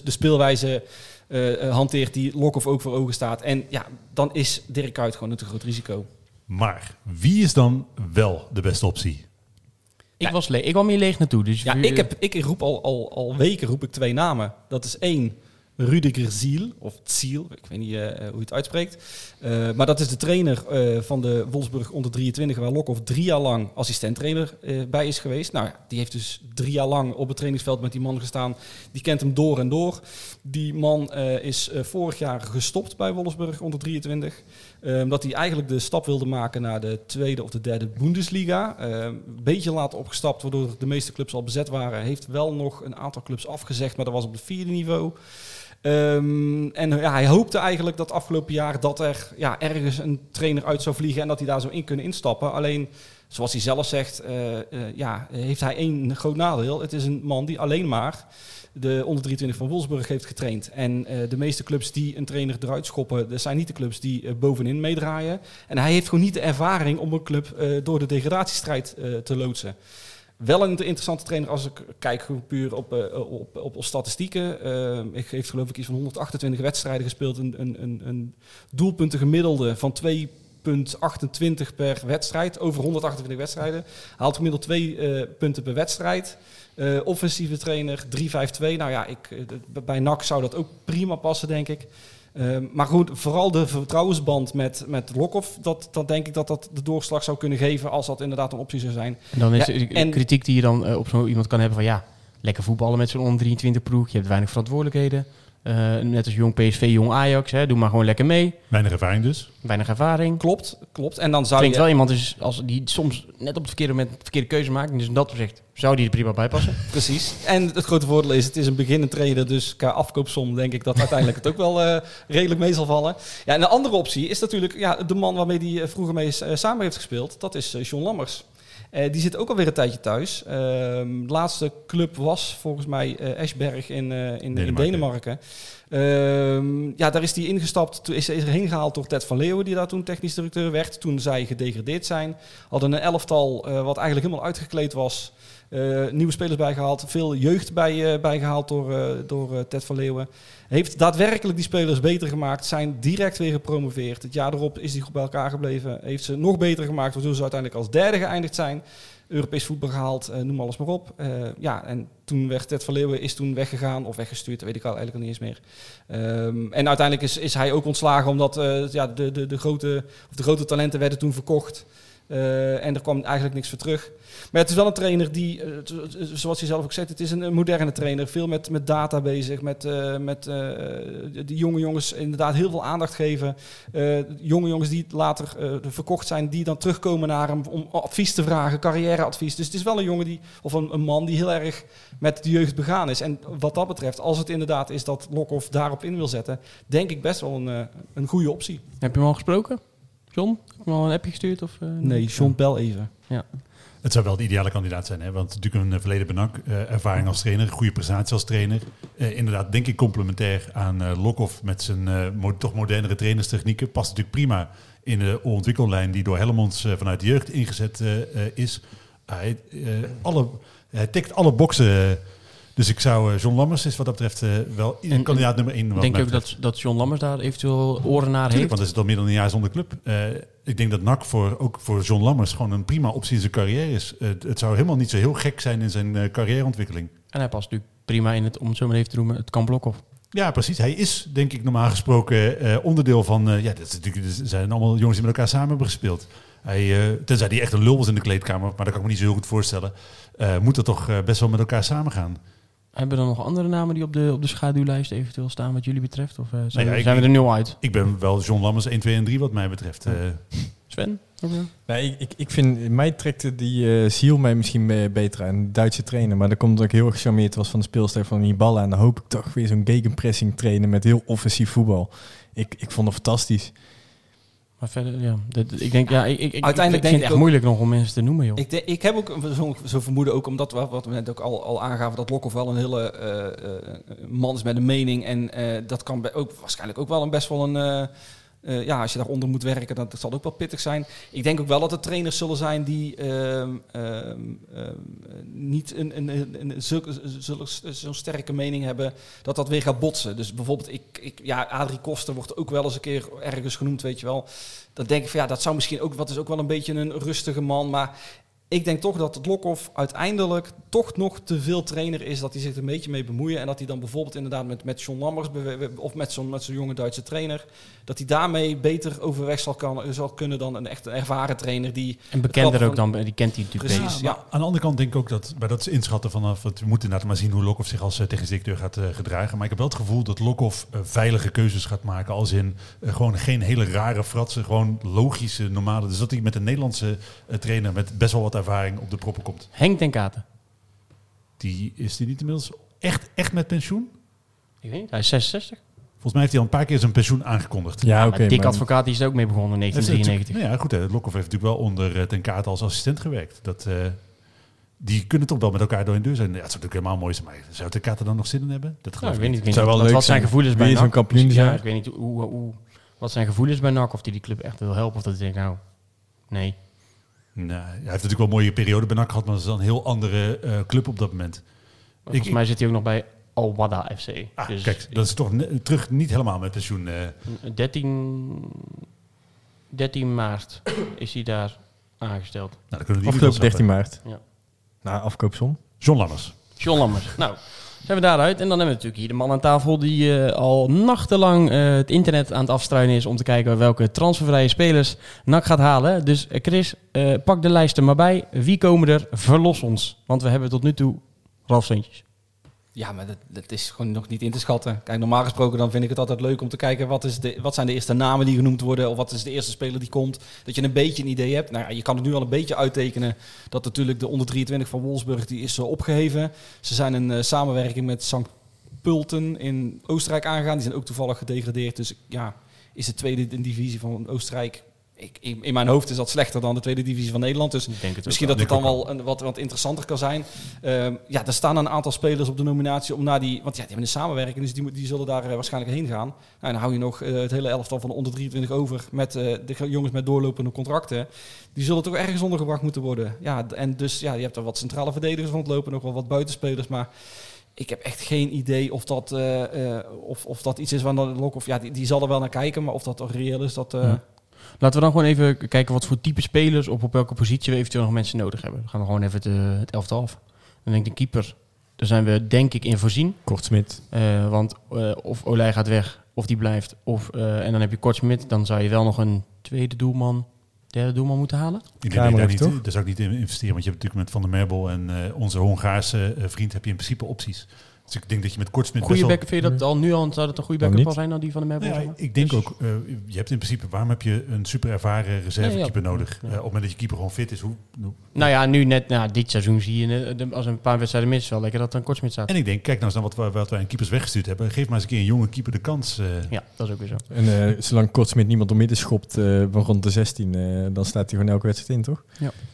de speelwijze eh, hanteert die Lokhoff ook voor ogen staat. En ja, dan is Dirk Kuyt gewoon een te groot risico. Maar wie is dan wel de beste optie? Ik, was le- ik kwam hier leeg naartoe. Dus Ja, u- ik, heb, ik roep al, al, al weken roep ik twee namen. Dat is één, Rudiger Ziel, of Ziel, ik weet niet eh, hoe je het uitspreekt. Eh, maar dat is de trainer eh, van de Wolfsburg onder 23, waar Lokhoff drie jaar lang assistenttrainer bij is geweest. Nou die heeft dus drie jaar lang op het trainingsveld met die man gestaan. Die kent hem door en door. Die man is vorig jaar gestopt bij Wolfsburg onder 23. Eh, omdat hij eigenlijk de stap wilde maken naar de tweede of de derde Bundesliga. Eh, een beetje later opgestapt, waardoor de meeste clubs al bezet waren. Heeft wel nog een aantal clubs afgezegd, maar dat was op het vierde niveau. Ehm, en ja, hij hoopte eigenlijk dat afgelopen jaar dat er ja, ergens een trainer uit zou vliegen en dat hij daar zou in kunnen instappen. Alleen, zoals hij zelf zegt, eh, eh, ja, heeft hij één groot nadeel. Het is een man die alleen maar de onder 23 van Wolfsburg heeft getraind. En eh, de meeste clubs die een trainer eruit schoppen, dat zijn niet de clubs die eh, bovenin meedraaien. En hij heeft gewoon niet de ervaring om een club eh, door de degradatiestrijd te loodsen. Wel een interessante trainer als ik kijk puur op, op, op, op statistieken. Eh, ik heeft geloof ik iets van 128 wedstrijden gespeeld. Een, een, een, een doelpuntengemiddelde van 2,28 per wedstrijd. Over 128 wedstrijden. Haalt gemiddeld twee punten per wedstrijd. Eh, offensieve trainer, 3-5-2. Nou ja, ik, eh, bij NAC zou dat ook prima passen, denk ik. Eh, maar goed, vooral de vertrouwensband met, met Lokhoff, dat, dat denk ik dat dat de doorslag zou kunnen geven als dat inderdaad een optie zou zijn. En dan is Ja, de en- kritiek die je dan eh, op zo iemand kan hebben van ja, lekker voetballen met zo'n onder 23 ploeg. Je hebt weinig verantwoordelijkheden. Eh, net als jong PSV, jong Ajax. Hè, doe maar gewoon lekker mee. Weinig ervaring dus. Weinig ervaring. Klopt, klopt. En dan zou Klinkt je... wel iemand is als die soms net op het verkeerde moment de verkeerde keuze maakt. Dus in dat opzicht zou die er prima bij passen. Precies. En het grote voordeel is, het is een beginnend trader, dus qua afkoopsom denk ik dat uiteindelijk het ook wel eh, redelijk mee zal vallen. Ja, en de andere optie is natuurlijk ja, de man waarmee hij vroeger mee eh, samen heeft gespeeld. Dat is eh, John Lammers. Eh, die zit ook alweer een tijdje thuis. Ehm, de laatste club was volgens mij eh Esberg in, eh, in, in Denemarken. Denemarken. Ehm, ja, daar is hij ingestapt. Toen is hij erheen gehaald door Ted van Leeuwen, die daar toen technisch directeur werd. Toen zij gedegradeerd zijn. Hadden een elftal wat eigenlijk helemaal uitgekleed was. Eh, nieuwe spelers bijgehaald. Veel jeugd bij, eh, bijgehaald door, eh, door Ted van Leeuwen. Heeft daadwerkelijk die spelers beter gemaakt. Zijn direct weer gepromoveerd. Het jaar erop is die groep bij elkaar gebleven. Heeft ze nog beter gemaakt. Waardoor ze uiteindelijk als derde geëindigd zijn. Europees voetbal gehaald, eh, noem alles maar op. Ja, en toen werd Ted van Leeuwen is toen weggegaan. Of weggestuurd, dat weet ik al eigenlijk niet eens meer. Ehm, en uiteindelijk is, is hij ook ontslagen omdat ja, de, de, de, grote, of de grote talenten werden toen verkocht. Eh, en er kwam eigenlijk niks voor terug. Maar het is wel een trainer die, eh, zoals hij zelf ook zegt, het is een, moderne trainer. Veel met, met data bezig, met, eh, met die jonge jongens inderdaad heel veel aandacht geven. Jonge jongens die later verkocht zijn, die dan terugkomen naar hem om advies te vragen, carrièreadvies. Dus het is wel een jongen die, of een, een man die heel erg met de jeugd begaan is. En wat dat betreft, als het inderdaad is dat Lokhoff daarop in wil zetten, denk ik best wel een, een goede optie. Heb je hem al gesproken? John? Heb je al een appje gestuurd? Of, eh, Nee, John Bel even. Het zou wel de ideale kandidaat zijn, hè? want natuurlijk een eh, verleden benak, eh, ervaring als trainer, goede prestatie als trainer. Eh, inderdaad, denk ik complementair aan eh Lokhoff met zijn eh, mo- toch modernere trainerstechnieken. Past natuurlijk prima in de ontwikkellijn die door Helmonds vanuit de jeugd ingezet is. Hij, eh, alle, hij tikt alle boxen. Dus ik zou, eh, John Lammers is wat dat betreft eh, wel En- kandidaat nummer één. Denk je ook dat, dat John Lammers daar eventueel oren naar Tuurlijk, heeft? want hij zit al meer dan een jaar zonder club. Eh, ik denk dat NAC voor, ook voor John Lammers gewoon een prima optie in zijn carrière is. Het zou helemaal niet zo heel gek zijn in zijn carrièreontwikkeling. En hij past natuurlijk prima in het, om het zo maar even te noemen, het kamp Blokhoff. Ja, precies. Hij is, denk ik, normaal gesproken onderdeel van... ja, dat is er zijn allemaal jongens die met elkaar samen hebben gespeeld. Hij, tenzij hij echt een lul was in de kleedkamer, maar dat kan ik me niet zo heel goed voorstellen. moet dat toch best wel met elkaar samengaan. Hebben er nog andere namen die op de, op de schaduwlijst eventueel staan wat jullie betreft? Of eh, zijn, ja, we, ik- zijn we er nul uit? Ik ben wel John Lammers 1, 2 en 3 wat mij betreft. Eh, Sven? Nee, ik, ik, ik vind, mij trekte die Ziel mij misschien be- beter aan, de Duitse trainer. Maar dat komt omdat ik heel erg gecharmeerd was van de speelstijl van die ballen. En dan hoop ik toch weer zo'n gegenpressing trainen met heel offensief voetbal. Ik, ik vond het fantastisch. Maar verder, ja. Dat, ik denk, ja, ik, ik, Uiteindelijk ik vind het echt ook- moeilijk nog om mensen te noemen, joh. Ik, ik heb ook zo'n zo vermoeden, ook omdat we, wat we net ook al, al aangaven, dat Lokhoff wel een hele eh, eh, man is met een mening. En eh, dat kan ook waarschijnlijk ook wel een best wel een. Eh, ja, als je daaronder moet werken, dat, dat zal ook wel pittig zijn. Ik denk ook wel dat er trainers zullen zijn die ehm, ehm, ehm, niet een, een, een, zulke- zo'n sterke mening hebben dat dat weer gaat botsen. Dus bijvoorbeeld, ik, ik, ja, Adrie Koster wordt ook wel eens een keer ergens genoemd, weet je wel. Dan denk ik van ja, dat zou misschien ook, wat is ook wel een beetje een rustige man. Maar ik denk toch dat het Lokhoff uiteindelijk toch nog te veel trainer is. Dat hij zich er een beetje mee bemoeien. En dat hij dan bijvoorbeeld inderdaad met, met John Lammers of met zo'n met zo'n jonge Duitse trainer. Dat hij daarmee beter overweg zal, kan, zal kunnen dan een echt ervaren trainer die. En bekender het ook dan, die kent hij natuurlijk Precies. Ja, maar aan de andere kant denk ik ook dat, bij dat inschatten vanaf, want we moeten inderdaad maar zien hoe Lokhoff zich als uh, technisch directeur gaat eh, gedragen. Maar ik heb wel het gevoel dat Lokhoff eh, veilige keuzes gaat maken, als in gewoon geen hele rare fratsen, gewoon logische, normale. Dus dat hij met een Nederlandse trainer met best wel wat ervaring op de proppen komt. Henk ten Katen. Die is die niet inmiddels echt, echt met pensioen? Ik weet niet, hij is 66. Volgens mij heeft hij al een paar keer zijn pensioen aangekondigd. Ja, maar oké. Dick maar- Advocaat die is er ook mee begonnen in Heeft hij 1993. natuurlijk- Nou ja, goed, hè, Lokhoff heeft natuurlijk wel onder eh, ten Kaat als assistent gewerkt. Dat, eh, die kunnen toch wel met elkaar door in deur zijn. Ja, het zou natuurlijk helemaal mooi zijn, maar zou ten Kaat er dan nog zin in hebben? Dat Nou, geloof ik ik weet niet. Zou wel wat, leuk wat zijn zijn. gevoelens bij NAC. kampioen zijn. Ja, ik weet niet hoe, hoe, wat zijn gevoelens bij NAC. Of die die club echt wil helpen. Of dat hij denkt, nou, nee. Nou, hij heeft natuurlijk wel een mooie periode bij NAC gehad, maar dat is dan een heel andere eh, club op dat moment. Maar Volgens mij zit hij ook nog bij Al-Wada FC. Ah, dus kijk, dat is toch terug niet helemaal met pensioen. eh. 13, 13 maart is hij daar aangesteld. nou, dan kunnen we die Afgelopen inmiddels 13 maart. Ja. Na afkoopsom. John Lammers. John Lammers. nou, zijn we daaruit. En dan hebben we natuurlijk hier de man aan tafel die eh, al nachtenlang eh, het internet aan het afstruinen is om te kijken welke transfervrije spelers NAC gaat halen. Dus eh, Chris, pak de lijst er maar bij. Wie komen er? Verlos ons. Want we hebben tot nu toe Ralf Seuntjes. Ja, maar dat, dat is gewoon nog niet in te schatten. Kijk, normaal gesproken dan vind ik het altijd leuk om te kijken wat, is de, wat zijn de eerste namen die genoemd worden. Of wat is de eerste speler die komt. Dat je een beetje een idee hebt. Nou ja, je kan het nu al een beetje uittekenen. Dat natuurlijk de onder 23 van Wolfsburg die is eh, opgeheven. Ze zijn een eh, samenwerking met St. Pulten in Oostenrijk aangegaan. Die zijn ook toevallig gedegradeerd. Dus ja, is de tweede divisie van Oostenrijk... Ik, in, mijn hoofd is dat slechter dan de tweede divisie van Nederland. Dus Misschien dat het dan wel een, wat, wat interessanter kan zijn. Ehm, ja, er staan een aantal spelers op de nominatie om naar die... Want ja, die hebben een samenwerking, dus die, die zullen daar eh, waarschijnlijk heen gaan. Nou, en dan hou je nog eh, het hele elftal van de onder 23 over... met eh, de ge- jongens met doorlopende contracten. Die zullen toch ergens ondergebracht moeten worden. Ja, en dus ja, je hebt er wat centrale verdedigers rondlopen, nog wel wat buitenspelers, maar... Ik heb echt geen idee of dat, of, of dat iets is waar de Lok of ja, die, die zal er wel naar kijken, maar of dat toch reëel is, dat. Ja. Laten we dan gewoon even kijken wat voor type spelers of op welke positie we eventueel nog mensen nodig hebben. Dan gaan we gewoon even het, eh, het elftal af. Dan denk ik de keeper. Daar zijn we denk ik in voorzien. Kortsmit. Eh, want eh, of Olij gaat weg, of die blijft. Of, eh, en dan heb je Kortsmit. Dan zou je wel nog een tweede doelman, derde doelman moeten halen. Ik denk daar, niet, daar zou ik niet in investeren, want je hebt natuurlijk met Van der Merbel en eh, onze Hongaarse vriend heb je in principe opties. Dus ik denk dat je met Kortsmit Goede best wel- back, vind je dat al nu al, zou dat een goede Nou, backup al zijn dan die van de zeg ja, ik denk Dus- ook, eh, je hebt in principe, waarom heb je een super ervaren reservekeeper Ja, ja. nodig? Ja. Eh, op het moment dat je keeper gewoon fit is. Hoe, hoe- Nou ja, nu net, nou, dit seizoen zie je eh, als een paar wedstrijden mis, wel lekker dat er een Kortsmit staat. En ik denk, kijk nou eens naar wat, wij- wat wij aan keepers weggestuurd hebben. Geef maar eens een keer een jonge keeper de kans. eh. Ja, dat is ook weer zo. En eh, zolang Kortsmit niemand door midden schopt eh, van rond de 16, eh, dan staat hij gewoon elke wedstrijd in, toch?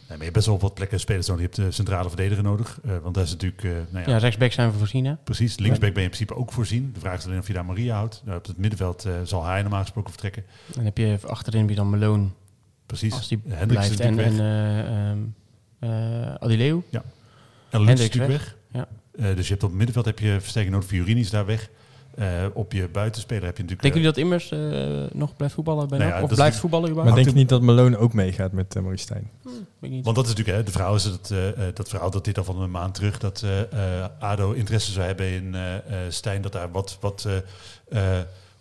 Nee, maar je hebt best wel wat plekken spelers nodig. Je hebt de centrale verdediger nodig. eh, want dat is natuurlijk, eh, nou ja, Ja, rechtsback zijn we voorzien, hè? precies. Linksback ben je in principe ook voorzien. De vraag is alleen of je daar Maria houdt. Nou, op het middenveld eh, zal hij normaal gesproken vertrekken. Dan heb je achterin weer dan Malone, Precies. als die Hendricks blijft. En, en weg. eh, ehm, eh, Adileu. En Lutz is Hendricks natuurlijk weg. Ja. Eh, dus je hebt op het middenveld heb je versterking nodig. Fiorini is daar weg. Eh, op je buitenspeler heb je natuurlijk... Denken eh, jullie dat Immers eh, nog blijft voetballen bij Nou ja, Of is blijft natuurlijk- voetballen Maar überhaupt? denk je niet dat Malone ook meegaat met uh, Maurice Stijn? Niet. Want dat is natuurlijk, hè, de verhaal is dat, dat verhaal dat dit al van een maand terug, dat eh, eh, ADO interesse zou hebben in eh, eh, Stijn, dat daar wat, wat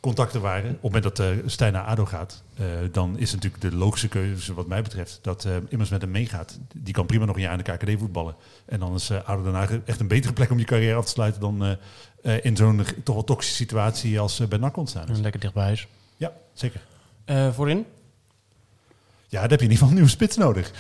contacten waren. Op het moment dat eh Stijn naar ADO gaat, eh, dan is natuurlijk de logische keuze wat mij betreft dat eh, immers met hem meegaat. Die kan prima nog een jaar in de KKD voetballen. En dan is eh, ADO Haag echt een betere plek om je carrière af te sluiten dan eh, in zo'n toch wel toxische situatie als eh, bij NAC ontstaan is. Lekker dicht bij huis. Ja, zeker. Eh, voorin? Ja, daar heb je in ieder geval een nieuwe spits nodig.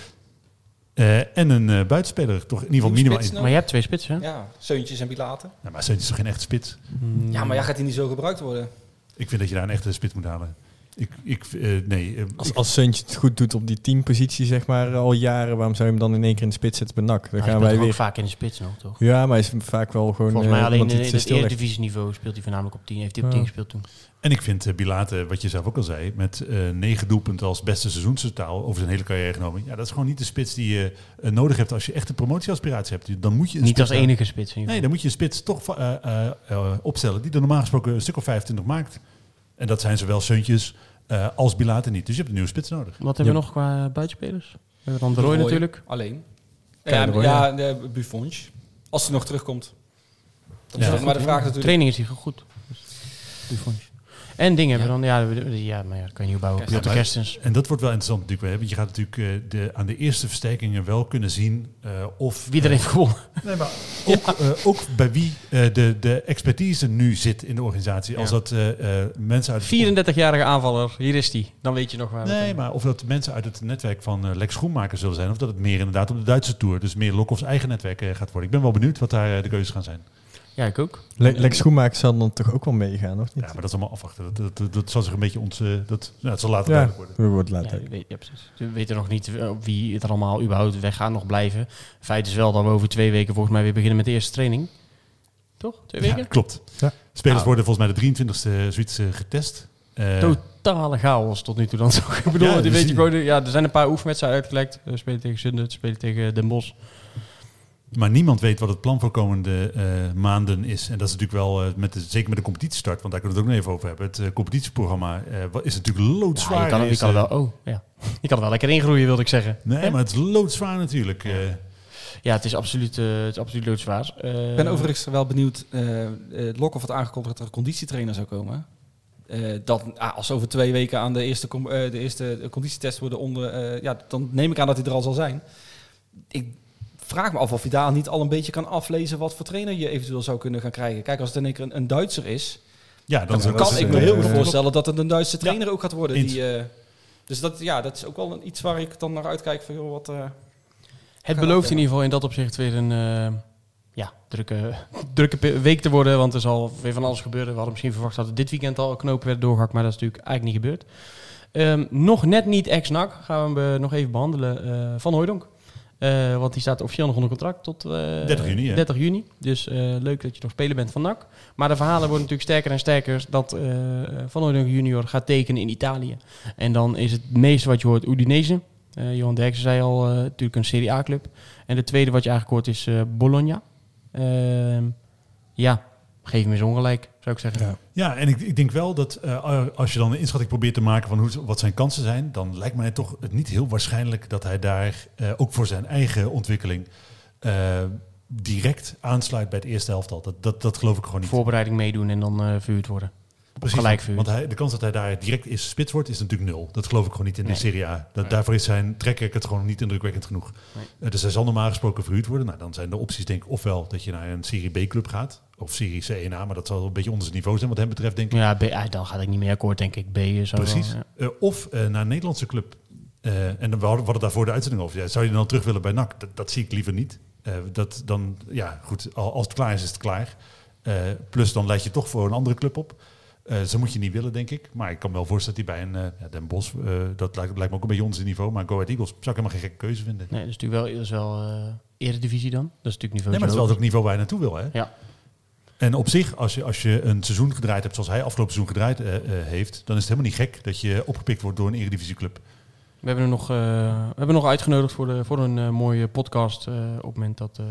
Eh, en een eh, buitenspeler, toch in ieder geval minimaal. spits in-? Maar je hebt twee spitsen, hè? Ja, Seuntjes en Bilaten. Nou, maar Seuntjes is toch geen echte spits? Mm. Ja, maar ja, gaat hij niet zo gebruikt worden? Ik vind dat je daar een echte spits moet halen. Ik, ik, eh, nee, eh, Als, als Suntje het goed doet op die teampositie, zeg maar, al jaren, waarom zou je hem dan in één keer in de spits zetten bij NAC? Dan Hij gaan wij weer... vaak in de spits nog, toch? Ja, maar hij is vaak wel gewoon... Volgens mij eh, alleen in, het stil ligt. Eredivisieniveau speelt hij voornamelijk op 10. Heeft hij op Ja. 10 gespeeld toen. En ik vind uh, Bilate, wat je zelf ook al zei, met eh, negen doelpunten als beste seizoenstotaal over zijn hele carrière genomen. Ja, dat is gewoon niet de spits die je nodig hebt als je echt een promotieaspiratie hebt. Dan moet je een Niet spits als enige spits. Nee, dan moet je een spits toch eh, eh, eh, opstellen die er normaal gesproken een stuk of 25 maakt. En dat zijn zowel Seuntjes eh, als Bilate niet. Dus je hebt een nieuwe spits nodig. Wat hebben we nog qua buitenspelers? We hebben dan de Roy natuurlijk. Alleen. Ja, de Roy, ja, de Buffons. Als hij nog terugkomt. Ja. maar de vraag natuurlijk. Training is hij goed. Dus, Buffons. En dingen hebben we dan, ja, ja, maar ja, dat kan je niet. Kerstens. Kerstens. En dat wordt wel interessant natuurlijk. hè, Want je gaat natuurlijk eh, de, aan de eerste versterkingen wel kunnen zien eh, of... Wie er heeft gewonnen. Nee, maar ook, eh, ook bij wie eh, de, de expertise nu zit in de organisatie. Als Ja. dat eh, eh, mensen uit... 34-jarige aanvaller, hier is hij. Dan weet je nog waar. Nee, maar of dat mensen uit het netwerk van eh, Lex Schoenmaker zullen zijn. Of dat het meer inderdaad op de Duitse Tour. Dus meer Lokhoffs eigen netwerk eh, gaat worden. Ik ben wel benieuwd wat daar eh, de keuzes gaan zijn. Ja, ik ook. Le Lex Schoenmaker zal dan toch ook wel meegaan, of niet? Ja, maar dat is allemaal afwachten. Dat, dat, dat, dat zal zich een beetje ons... eh, dat, nou, het zal later Ja, duidelijk worden. Ja, later. we weet- ja, precies. We weten nog niet eh, wie het er allemaal überhaupt weg gaat nog blijven. Feit is wel dat we over twee weken volgens mij weer beginnen met de eerste training. Toch? Twee weken? Ja, klopt. Ja. Spelers Nou. worden volgens mij de 23e zoiets eh, getest. Eh, Totale chaos tot nu toe dan. Ik bedoel, Ja, die dus- weet je gewoon, ja, er zijn een paar oefenwedstrijden uitgelekt. We spelen tegen Zundert, spelen tegen Den Bosch. Maar niemand weet wat het plan voor komende eh, maanden is. En dat is natuurlijk wel, eh, met de, zeker met de competitiestart, want daar kunnen we het ook nog even over hebben. Het eh, competitieprogramma eh, is natuurlijk Ja, loodzwaar. je kan, je kan er eh, wel, oh, ja. Je kan er wel lekker ingroeien, wilde ik zeggen. Nee, maar het is loodzwaar natuurlijk. eh. Ja, het is absoluut, eh, het is absoluut loodzwaar. Eh, Ik ben overigens wel benieuwd. eh eh, Lokhoff had aangekondigd dat er een conditietrainer zou komen. Eh, dat ah, als ze over twee weken aan de eerste, eh, de eerste conditietest worden onder... eh, ja, dan neem ik aan dat hij er al zal zijn. Ik vraag me af of je daar niet al een beetje kan aflezen... wat voor trainer je eventueel zou kunnen gaan krijgen. Kijk, als het in één keer een, een Duitser is... ja, dan kan is, ik me heel goed eh, voorstellen dat het een Duitse trainer ook gaat worden. Die, eh, dus dat, ja, dat is ook wel een, iets waar ik dan naar uitkijk. Van, joh, wat, eh, Het belooft in ieder geval in dat opzicht weer een eh, ja, drukke, drukke week te worden. Want er zal weer van alles gebeuren. We hadden misschien verwacht dat er dit weekend al knopen werd doorgehakt. Maar dat is natuurlijk eigenlijk niet gebeurd. Ehm, nog net niet ex-NAC. Gaan we hem nog even behandelen. eh, van Hooydonk. Eh, want die staat officieel nog onder contract tot eh, 30 juni, hè? 30 juni. Dus eh, leuk dat je nog speler bent van NAC. Maar de verhalen worden natuurlijk sterker en sterker dat eh, Van Hooydonk junior gaat tekenen in Italië. En dan is het meeste wat je hoort Udinese. Eh, Johan Derksen zei al, eh, natuurlijk een Serie A-club. En de tweede wat je eigenlijk hoort is eh, Bologna. Ehm, ja, geef me eens ongelijk, zou ik zeggen. Ja. Ja, en ik, ik denk wel dat eh, als je dan een inschatting probeert te maken van hoe, wat zijn kansen zijn, dan lijkt mij toch het niet heel waarschijnlijk dat hij daar eh, ook voor zijn eigen ontwikkeling eh, direct aansluit bij het eerste helftal. Dat, dat, dat geloof ik gewoon niet. Voorbereiding meedoen en dan verhuurd worden. Precies, gelijk want hij, de kans dat hij daar direct eerste spits wordt is natuurlijk nul. Dat geloof ik gewoon niet in Nee. de Serie A. Dat, Nee. Daarvoor is zijn track record gewoon niet indrukwekkend genoeg. Nee. Dus hij zal normaal gesproken verhuurd worden. Nou, dan zijn de opties denk ik ofwel dat je naar een Serie B-club gaat. Of Serie C1A, maar dat zal een beetje onder zijn niveau zijn wat hem betreft denk ik. Ja, B, dan gaat ik niet meer akkoord, denk ik. B is zo Precies. wel, ja. Eh, of eh, naar een Nederlandse club. Eh, en dan, we hadden we hadden daarvoor de uitzending over. Ja, zou je dan terug willen bij NAC? Dat, dat zie ik liever niet. Dat dan, ja, goed, al- als het klaar is, is het klaar. Plus dan leid je toch voor een andere club op. Zo moet je niet willen, denk ik. Maar ik kan me wel voorstellen dat hij bij een ja, Den Bosch, dat lijkt, lijkt me ook een beetje ons niveau. Maar Go Ahead Eagles zou ik helemaal geen gekke keuze vinden. Nee, dat is natuurlijk wel, dat is wel eredivisie dan. Dat is natuurlijk niveau Nee, maar het is wel het niveau waar je naartoe wil, hè? Ja. En op zich, als je, als je een seizoen gedraaid hebt zoals hij afgelopen seizoen gedraaid eh, eh, heeft, dan is het helemaal niet gek dat je opgepikt wordt door een eredivisieclub. We hebben hem nog, eh, we hebben hem nog uitgenodigd voor, de, voor een mooie podcast. eh, op het moment dat, eh,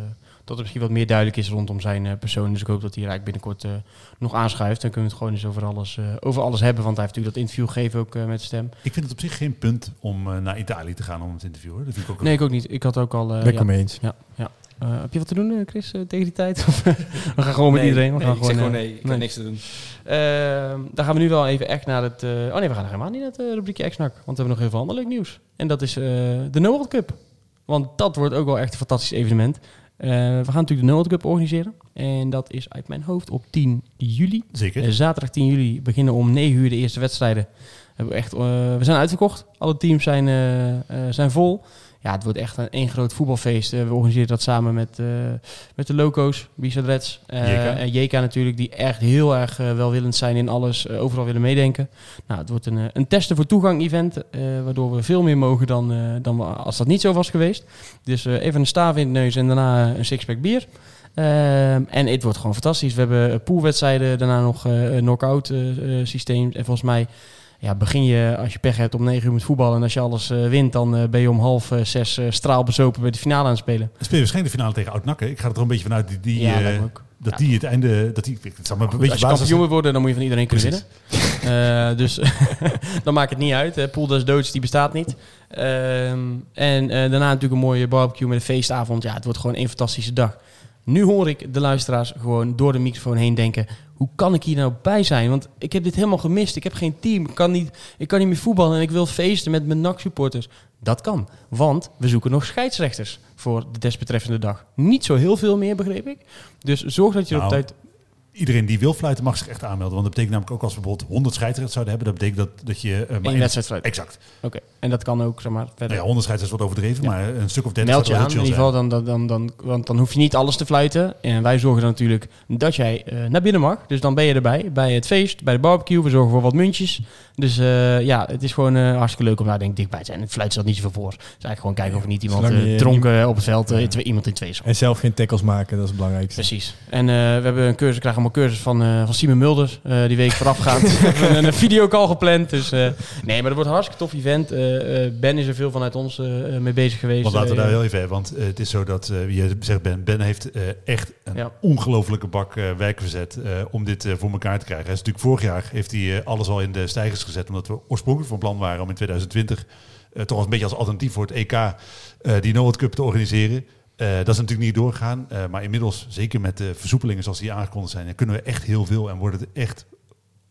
dat er misschien wat meer duidelijk is rondom zijn eh, persoon. Dus ik hoop dat hij er eigenlijk binnenkort nog aanschuift. Dan kunnen we het gewoon eens over alles, eh, over alles hebben. Want hij heeft natuurlijk dat interview gegeven ook eh, met stem. Ik vind het op zich geen punt om naar Italië te gaan om het interview. Hoor. Dat vind ik ook Nee, ik ook niet. Ik had ook al... eh, Lekker ja, mee eens. Ja, ja. Eh, heb je wat te doen, eh, Chris, eh, tegen die tijd? Of, we gaan gewoon met iedereen. We nee, gaan ik zeg gewoon nee, ik nee. heb niks te doen. Ehm, dan gaan we nu wel even echt naar het... eh, oh nee, we gaan nog helemaal niet naar het uh, rubriekje X-Nak. Want we hebben nog heel veel ander leuk nieuws. En dat is eh, de No World Cup. Want dat wordt ook wel echt een fantastisch evenement. Eh, we gaan natuurlijk de No World Cup organiseren. En dat is uit mijn hoofd op 10 juli. Zeker. Zaterdag 10 juli beginnen om 9 uur de eerste wedstrijden. Hebben we, echt, we zijn uitverkocht. Alle teams zijn, eh, eh, zijn vol. Ja, het wordt echt een één groot voetbalfeest. Eh, we organiseren dat samen met, eh, met de loco's, Bisa Reds eh, en JK natuurlijk, die echt heel erg welwillend zijn in alles, overal willen meedenken. Nou, het wordt een, een testen voor toegang event, waardoor we veel meer mogen dan, dan we- als dat niet zo was geweest. Dus even een staaf in de neus en daarna een sixpack bier. Ehm, en het wordt gewoon fantastisch. We hebben poolwedstrijden, daarna nog een knock-out systeem. En volgens mij ja, begin je, als je pech hebt, om 9 uur met voetballen. En als je alles eh, wint, dan eh, ben je om half eh, zes straalbezopen bij de finale aan het spelen. Dan speel je waarschijnlijk de finale tegen Oud-Nakken. Ik ga er een beetje vanuit die, die, ja, ook. dat Ja. die het einde... Dat die, het zal maar een Goed, beetje als je kampioen wil worden, dan moet je van iedereen kunnen Precies. winnen. Eh, dus dan maakt het niet uit. Uh, Pool des doods, die bestaat niet. Ehm, en eh, daarna natuurlijk een mooie barbecue met een feestavond. Ja, het wordt gewoon een fantastische dag. Nu hoor ik de luisteraars gewoon door de microfoon heen denken... hoe kan ik hier nou bij zijn? Want ik heb dit helemaal gemist. Ik heb geen team. Ik kan niet, ik kan niet meer voetballen en ik wil feesten met mijn NAC-supporters. Dat kan, want we zoeken nog scheidsrechters voor de desbetreffende dag. Niet zo heel veel meer, begreep ik. Dus zorg dat je er op Nou, tijd... Iedereen die wil fluiten mag zich echt aanmelden. Want dat betekent namelijk ook als we bijvoorbeeld 100 scheidsrechters zouden hebben... dat betekent dat, dat je... eh, maar één- wedstrijd fluiten. Exact. Oké, en dat kan ook, zeg maar, verder. Nou ja, 100 scheidsrechters wordt overdreven, Ja. maar een stuk of 30 Meld je aan, in ieder geval, dan, dan, dan, dan, want dan hoef je niet alles te fluiten. En wij zorgen dan natuurlijk dat jij eh, naar binnen mag. Dus dan ben je erbij, bij het feest, bij de barbecue. We zorgen voor wat muntjes. Dus eh, ja, het is gewoon eh, hartstikke leuk om daar denk ik dichtbij te zijn. Het fluit stelt niet zoveel voor. Dus eigenlijk gewoon kijken of er niet iemand eh, je dronken op het veld, iemand in twee is. En zelf geen tackles maken, dat is het belangrijkste. Precies. En eh, we hebben een cursus, krijgen allemaal cursus van, eh van Simon Mulders. eh, die week voorafgaand. we hebben een, een videocall gepland. Dus eh, nee, maar dat wordt een hartstikke tof event. Ben is er veel vanuit ons mee bezig geweest. Want laten we daar heel even hebben. Want het is zo dat, je zegt Ben, Ben heeft echt een Ja. ongelofelijke bak werk verzet om dit voor elkaar te krijgen. Hij is natuurlijk vorig jaar heeft hij alles al in de stijgers gezet. Omdat we oorspronkelijk van plan waren om in 2020 eh, toch een beetje als alternatief voor het EK die Noord Cup te organiseren. Eh, dat is natuurlijk niet doorgegaan. eh, maar inmiddels, zeker met de versoepelingen zoals die aangekondigd zijn, dan kunnen we echt heel veel en worden het echt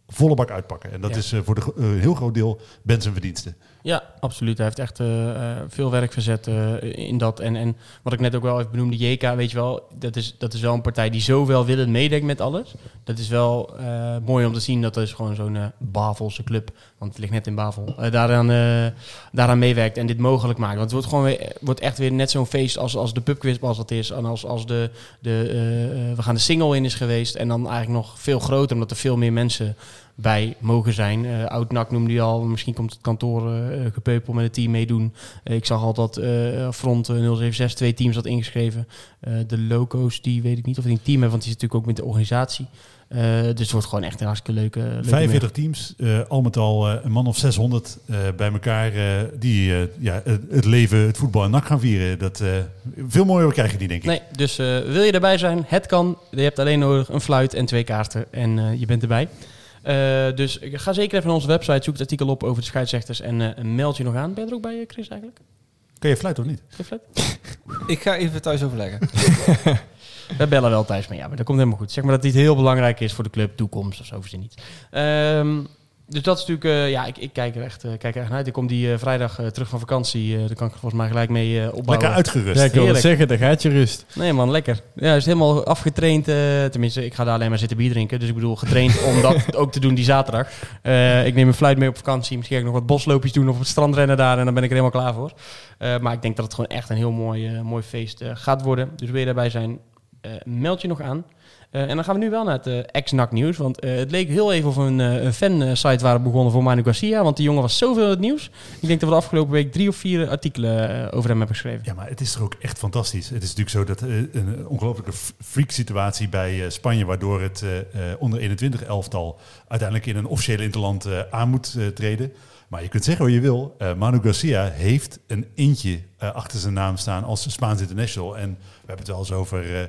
volle bak uitpakken. En dat Ja. is eh, voor een heel groot deel Ben zijn verdienste. Ja, absoluut. Hij heeft echt veel werk verzet in dat. En, en wat ik net ook wel even benoemde, JK, weet je wel, dat is, dat is wel een partij die zo welwillend meedenkt met alles. Dat is wel mooi om te zien dat er is gewoon zo'n Bavelse club, want het ligt net in Bavel, eh, daaraan, eh, daaraan meewerkt en dit mogelijk maakt. Want het wordt gewoon weer, wordt echt weer net zo'n feest als, als de pubquiz als dat is. En als, als de, de, eh, we gaan de single in is geweest. En dan eigenlijk nog veel groter, omdat er veel meer mensen bij mogen zijn. Eh Oud NAC noemde hij al. Misschien komt het kantoor gepeupel met het team meedoen. Ik zag al dat Front eh, 076 twee teams had ingeschreven. De loco's, die weet ik niet of die een team hebben, want die zit natuurlijk ook met de organisatie. Eh, dus het wordt gewoon echt een hartstikke leuke, leuke 45 teams, eh, al met al eh, een man of 600 eh, bij elkaar eh, die eh, ja, het, het leven, het voetbal en nak gaan vieren. Dat, eh, veel mooier krijg je die, denk ik. Nee, dus eh, wil je erbij zijn? Het kan. Je hebt alleen nodig een fluit en twee kaarten en eh, je bent erbij. Eh, dus ga zeker even naar onze website, zoek het artikel op over de scheidsrechters en eh, meld je nog aan. Ben je er ook bij, Chris, eigenlijk? Kan je fluiten of niet? Geen fluit? Ik ga even thuis overleggen. We bellen wel thuis, maar ja, maar dat komt helemaal goed. Zeg maar dat dit heel belangrijk is voor de club, toekomst of zo, verzin niet. Ehm, dus dat is natuurlijk, eh, ja, ik, ik kijk er echt, eh, kijk er echt naar uit. Ik kom die eh, vrijdag eh, terug van vakantie, eh daar kan ik volgens mij gelijk mee eh, opbouwen. Lekker uitgerust. Ja, ik wil zeggen, daar gaat je rust. Nee man, lekker. Ja, is helemaal afgetraind. eh, tenminste, ik ga daar alleen maar zitten bier drinken. Dus ik bedoel, getraind om dat ook te doen die zaterdag. Eh, ik neem een fluit mee op vakantie. Misschien ga ik nog wat bosloopjes doen of op het strand rennen daar. En dan ben ik er helemaal klaar voor. Eh, maar ik denk dat het gewoon echt een heel mooi, eh, mooi feest eh, gaat worden. Dus wil je daarbij zijn, meld je nog aan. Eh, en dan gaan we nu wel naar het eh ex-NAC nieuws. Want eh, het leek heel even of we een, eh, fan-site waren begonnen voor Manu Garcia. Want die jongen was zoveel in het nieuws. Ik denk dat we de afgelopen week drie of vier artikelen eh, over hem hebben geschreven. Ja, maar het is toch ook echt fantastisch. Het is natuurlijk zo dat eh, een ongelofelijke f- freak situatie bij eh, Spanje, waardoor het eh, eh, onder 21 elftal uiteindelijk in een officiële interland eh, aan moet eh, treden. Maar je kunt zeggen wat je wil. eh, Manu Garcia heeft een eentje eh, achter zijn naam staan als Spaans international. En we hebben het wel eens over eh,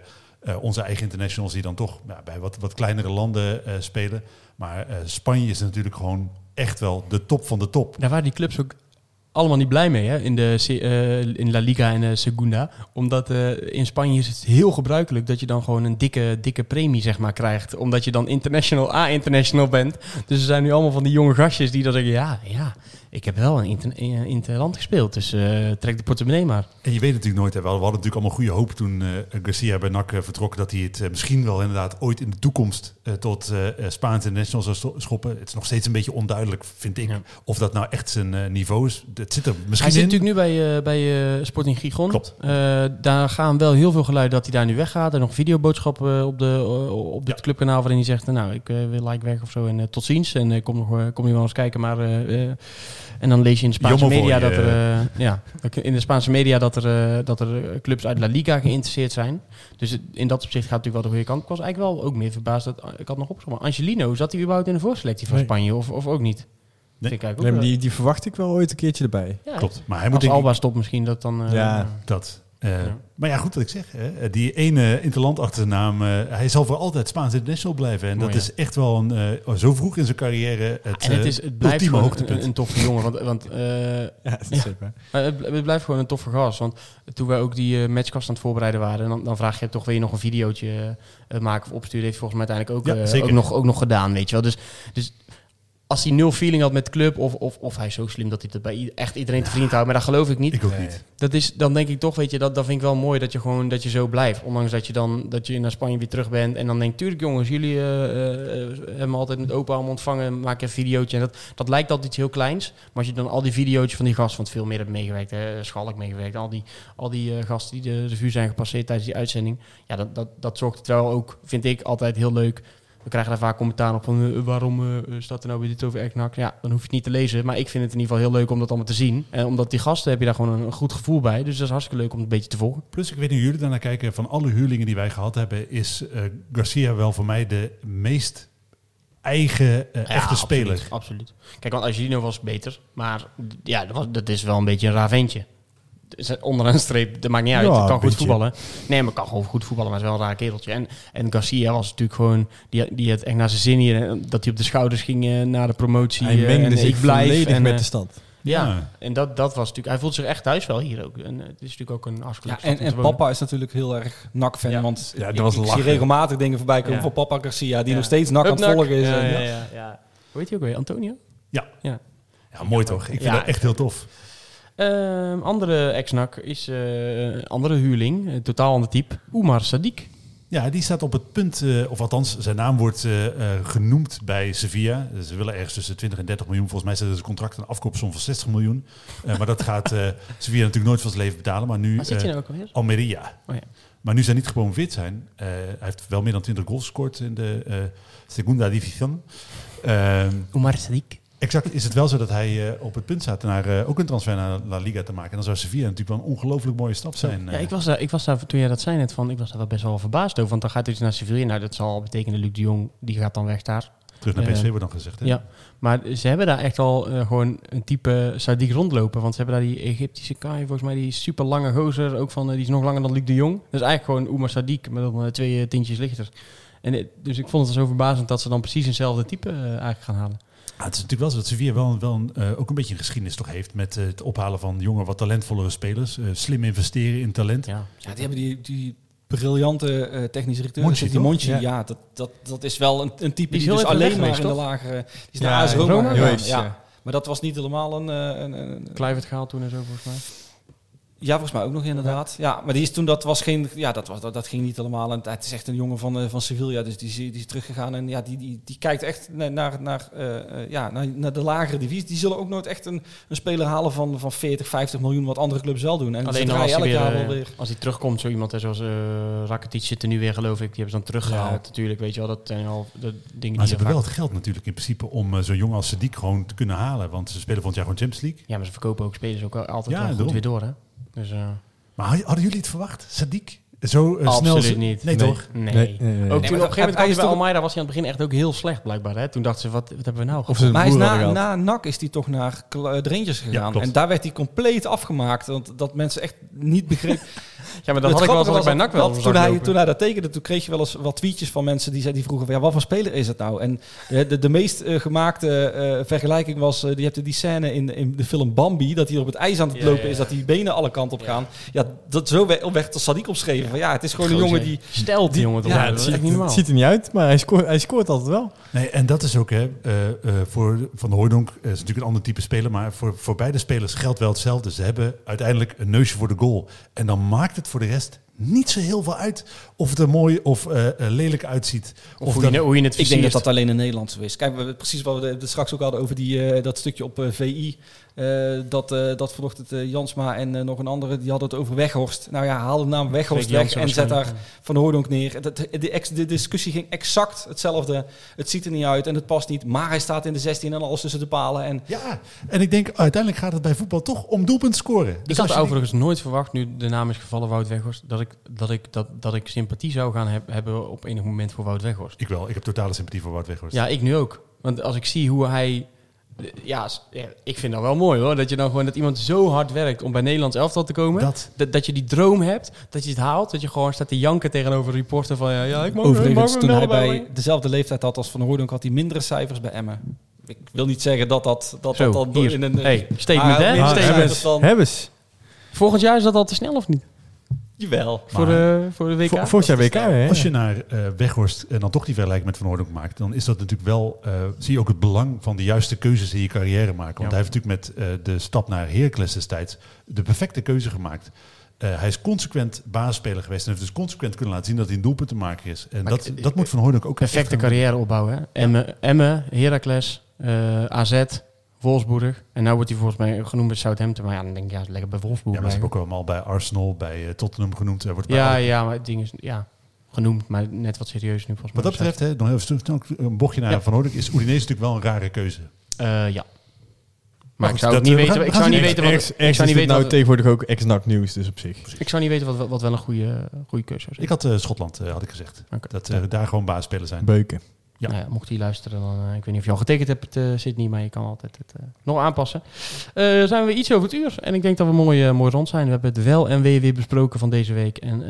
eh, onze eigen internationals die dan toch ja, bij wat, wat kleinere landen eh, spelen. Maar eh, Spanje is natuurlijk gewoon echt wel de top van de top. Daar waren die clubs ook allemaal niet blij mee hè, in, de, in La Liga en Segunda. Omdat in Spanje is het heel gebruikelijk dat je dan gewoon een dikke, dikke premie zeg maar, krijgt. Omdat je dan international A-international bent. Dus er zijn nu allemaal van die jonge gastjes die dan zeggen... Ja, ja ik heb wel een inter, in- interland gespeeld, dus eh, trek de portemonnee maar. En je weet natuurlijk nooit, hè, we hadden natuurlijk allemaal goede hoop toen eh, Garcia bij NAC eh, vertrok, dat hij het eh, misschien wel inderdaad ooit in de toekomst eh, tot eh eh, Spaans International zou sto- schoppen. Het is nog steeds een beetje onduidelijk, vind ik, Ja. of dat nou echt zijn eh, niveau is. Het zit er Hij misschien zit in. natuurlijk nu bij, eh, bij eh, Sporting Gijon. Klopt. Eh, daar gaan wel heel veel geluiden dat hij daar nu weggaat. Er nog een videoboodschap eh, op, de, eh, op het Ja. clubkanaal waarin hij zegt... nou, ik eh, wil like weg of zo en eh, tot ziens. En eh, kom, nog, eh, kom je wel eens kijken. Maar, eh, eh, en dan lees je in de Spaanse media dat er... eh, ja, in de Spaanse media dat er, eh, dat er eh, clubs uit La Liga geïnteresseerd zijn. Dus het- in dat opzicht gaat het natuurlijk wel de goede kant. Ik was eigenlijk wel ook meer verbaasd. Dat, ik had nog opgezocht. maar Angelino, zat hij überhaupt in de voorselectie van Nee. Spanje? Of, of ook niet? Ik Nee, die, die verwacht ik wel ooit een keertje erbij. ja, Klopt, maar hij moet Als Alba stopt misschien dat dan... eh, Ja. dat. Eh, Ja. Maar ja, goed wat ik zeg. Hè. Die ene interland achter zijn naam, eh, hij zal voor altijd Spaans international blijven. En Mooi, dat ja. is echt wel een, eh, zo vroeg in zijn carrière het, en het, eh, is, het blijft hoogtepunt. een, een toffe jongen. Want, want eh, Ja, maar het, het blijft gewoon een toffe gast. Want toen wij ook die eh, matchkast aan het voorbereiden waren... Dan, dan vraag je toch, je nog een videootje eh, maken of opsturen? Heeft volgens mij uiteindelijk ook, eh, ook, nog, ook nog gedaan, weet je wel. Dus, dus als hij nul feeling had met de club... Of, of, of hij is zo slim dat hij het bij echt iedereen te vriend houdt... maar dat geloof ik niet. Ik ook niet. Dat is, dan denk ik toch, weet je, dat, dat vind ik wel mooi dat je gewoon dat je zo blijft. Ondanks dat je dan dat je naar Spanje weer terug bent. En dan denk ik, tuurlijk jongens, jullie eh, eh, hebben me altijd met open armen ontvangen. Maak een videootje. En dat, dat lijkt altijd iets heel kleins. Maar als je dan al die videootjes van die gasten, want veel meer hebben meegewerkt. Hè, Schalk meegewerkt. Al die, al die gasten die de revue zijn gepasseerd tijdens die uitzending. Ja, dat, dat, dat zorgt het wel ook, vind ik, altijd heel leuk. We krijgen daar vaak commentaar op van eh, waarom eh, staat er nou weer dit over Eknak? Ja, dan hoef je het niet te lezen. Maar ik vind het in ieder geval heel leuk om dat allemaal te zien. En omdat die gasten heb je daar gewoon een, een goed gevoel bij. Dus dat is hartstikke leuk om het een beetje te volgen. Plus, ik weet niet hoe jullie daarnaar kijken. Van alle huurlingen die wij gehad hebben, is eh, Garcia wel voor mij de meest eigen, eh, echte speler. Absoluut, absoluut. Kijk, want Angelino was beter. Maar ja, dat, was, dat is wel een beetje een raventje. Dus onder een streep, dat maakt niet uit. Ja, Hij kan goed beetje. voetballen. Nee, maar kan gewoon goed voetballen, maar is wel een raar kereltje. En, en Garcia was natuurlijk gewoon... Die, die had echt naar zijn zin hier. en Dat hij op de schouders ging eh, na de promotie. Hij eh, mengde en zich ik blijf. volledig en, met eh, de stad. Ja, Ja. en dat, dat was natuurlijk... Hij voelt zich echt thuis wel hier ook. En eh, het is natuurlijk ook een hartstikke Ja, en, en papa is natuurlijk heel erg NAC-fan. Ja. Want Ja, dat ik, was ik zie regelmatig dingen voorbij komen Ja. van papa Garcia... die Ja. nog steeds NAC aan het nak. volgen is. Ja, En, ja, ja. ja, ja. Hoe heet hij ook weer? Antonio? Ja. Ja. Ja, mooi toch? Ik vind Ja. dat echt heel tof. Ehm, andere ex-nak is eh, een andere huurling, een totaal ander type, Oemar Sadiq. Ja, die staat op het punt, eh, of althans, zijn naam wordt eh, eh, genoemd bij Sevilla. Ze willen ergens tussen 20 en 30 miljoen. Volgens mij zit het contract een afkoopsom van 60 miljoen. Eh, maar dat gaat eh, Sevilla natuurlijk nooit van zijn leven betalen. Maar nu Waar zit eh, je nou ook alweer? Almeria. Oh ja. Maar nu zij niet gepromoveerd zijn, eh, hij heeft wel meer dan 20 goals gescoord in de eh, Segunda División. Ehm, Oemar Sadiq. Exact is het wel zo dat hij eh, op het punt staat naar eh, ook een transfer naar La Liga te maken. En dan zou Sevilla natuurlijk wel een ongelooflijk mooie stap zijn. Ja, eh. ik was, daar, ik was daar, toen jij dat zei net, van, ik was daar wel best wel verbaasd over. Want dan gaat hij dus naar Sevilla. Nou, dat zal betekenen, Luc de Jong, die gaat dan weg daar. Terug naar PSV wordt dan gezegd. Hè? Ja, maar ze hebben daar echt al gewoon een type Sadiq rondlopen. Want ze hebben daar die Egyptische kaai, volgens mij die super lange gozer. Ook van, die is nog langer dan Luc de Jong. Dat is eigenlijk gewoon Oemar Sadiq, met dan twee tintjes lichter. En, dus ik vond het zo verbazend dat ze dan precies eenzelfde type eigenlijk gaan halen. Het is natuurlijk wel zo dat Sevilla wel, wel een, eh, ook een beetje een geschiedenis toch heeft met eh, het ophalen van jonge, wat talentvollere spelers. Eh, slim investeren in talent. Ja, Ja, die hebben die, die briljante eh, technische directeur. Monchi, die? Monchi, Ja. ja, dat, dat, dat is wel een, een type Die dus alleen maar in de lagere... Die is Ja, naar AS Roma gegaan, ja. ja. Maar dat was niet helemaal een... eh, een, een Kluivert gehaald toen en zo volgens mij. Ja, volgens mij ook nog inderdaad. Ja, maar die is toen, dat was geen... Ja, dat, was, dat, dat ging niet helemaal. En het is echt een jongen van, eh, van Sevilla, dus die, is- die is teruggegaan. En ja, die, die, die kijkt echt naar, naar, naar, eh, eh, ja, naar, naar de lagere divisie. Die zullen ook nooit echt een, een speler halen van, van 40, 50 miljoen, wat andere clubs wel doen. En Alleen als hij, elk weer, jaar wel weer... als hij terugkomt, zo iemand hè, zoals eh Rakitic zit er nu weer geloof ik. Die hebben ze dan teruggehaald Ja. natuurlijk. Weet je wel, dat zijn al de dingen Maar die ze je hebben wel het geld natuurlijk in principe om zo'n jongen als Sadiq gewoon te kunnen halen. Want ze spelen volgend jaar gewoon Champions League. Ja, maar ze verkopen ook spelers ook altijd Ja, wel goed weer door hè. Dus eh, Maar hadden jullie het verwacht? Sadiq? Zo eh, absoluut snel... niet. Nee, Nee. toch? Nee. Nee, nee, nee. Ook toen op een gegeven moment hij kwam hij is bij Almeida was hij aan het begin echt ook heel slecht blijkbaar. Hè? Toen dachten ze, wat, wat hebben we nou Of ze gevonden? Maar hij is na, na NAC is hij toch naar eh, Rangers gegaan. klopt. en daar werd hij compleet afgemaakt. Want dat mensen echt niet begrepen. Ja, maar dat had ik wel als ik bij NAC wel dat toen hij, toen hij dat tekende, toen kreeg je wel eens wat tweetjes van mensen die, die vroegen van, ja, wat voor speler is het nou? En de, de, de meest eh, gemaakte eh, vergelijking was, eh, die hebt die scène in, in de film Bambi, dat hij op het ijs aan het Ja, lopen ja, is, dat die benen alle kanten op gaan. Ja, dat, zo werd, werd Sadiq omschreven. Van, ja, het is gewoon een jongen die... Stelt die jongen? Ja, dat ziet, niet het ziet er niet uit, maar hij scoort, hij scoort altijd wel. Nee, en dat is ook, hè, eh, eh, voor Van der Hooydonk is natuurlijk een ander type speler, maar voor, voor beide spelers geldt wel hetzelfde. Ze hebben uiteindelijk een neusje voor de goal. En dan maakt het voor de rest niet zo heel veel uit of het er mooi of eh, eh, lelijk uitziet. Of hoe, je, hoe je het Ik denk dat dat alleen in Nederland zo is. Kijk, we, precies wat we het straks ook hadden over die, eh, dat stukje op VI. Eh, dat, eh, dat vanochtend eh, Jansma en eh, nog een andere, die hadden het over Weghorst. Nou ja, haal de naam Weghorst weg en zet daar. Van Hoordonk neer. Dat, de, ex- de discussie ging exact hetzelfde. Het ziet er niet uit en het past niet. Maar hij staat in de 16 en alles tussen de palen. En Ja, en ik denk uiteindelijk gaat het bij voetbal toch om doelpunt scoren. Ik Dus had als je overigens nooit verwacht, nu de naam is gevallen Wout Weghorst, dat ik, dat ik, dat, dat ik sympathie zou gaan heb- hebben op enig moment voor Wout Weghorst. Ik wel, ik heb totale sympathie voor Wout Weghorst. Ja, ik nu ook. Want als ik zie hoe hij... Ja, ik vind dat wel mooi hoor. Dat je dan gewoon dat iemand zo hard werkt om bij Nederlands elftal te komen. Dat, Dat, dat, je die droom hebt, dat je het haalt. Dat je gewoon staat te janken tegenover een reporter van... Ja, ja ik mag, ik overigens, mag toen hij bij dezelfde leeftijd had als Van Hoordonk, had hij mindere cijfers bij Emmen. Ik wil niet zeggen dat dat, dat, Zo, dat dan hier. in een... Hey, statement hè? Ah, Hebben ze. Volgend jaar is dat al te snel of niet? Jawel. Voor de, voor de WK? Vo- Volgend jaar WK, hè? als je naar eh, Weghorst en dan toch die vergelijking met Van Hooydonk maakt, dan is dat natuurlijk wel, eh, zie je ook het belang van de juiste keuzes in je carrière maken. Want Ja. hij heeft natuurlijk met eh, de stap naar Heracles destijds de perfecte keuze gemaakt. Eh, hij is consequent basisspeler geweest en heeft dus consequent kunnen laten zien dat hij een doelpuntenmaker is. En Maar dat, ik- dat moet Van Hooydonk ook Perfecte carrière opbouwen. Hè? Emmen, Emmen, Heracles, eh, AZ, Wolfsburg. En nu wordt hij volgens mij genoemd bij Southampton. Maar ja, dan denk ik, ja, lekker bij Wolfsburg Ja, maar ze hebben ook allemaal bij Arsenal, bij eh, Tottenham genoemd. Hij wordt bij Ja, ja, maar het ding is, ja, genoemd, maar net wat serieus nu volgens mij. Wat dat betreft, hè, nog heel snel een bochtje naar Ja. Van Hooydonk, is Udinese natuurlijk wel een rare keuze. Eh, ja. Maar, ik zou dat, niet eh, we weten, gaan- ik zou niet weten wat, ik zou niet nou weten wat, tegenwoordig ook ex-NAC nieuws, dus op zich. ik zou niet weten wat, wat wel een goede, goede keuze zou zijn. Ik had eh, Schotland, eh, had ik gezegd. Dat eh, daar gewoon basisspelers zijn. Beuken. Ja. Nou ja, mocht hij luisteren, dan, eh, ik weet niet of je al getekend hebt, eh Sydney, maar je kan altijd het eh, nog aanpassen. Eh, zijn we iets over het uur en ik denk dat we mooi, mooi rond zijn. We hebben het wel en wee weer besproken van deze week. En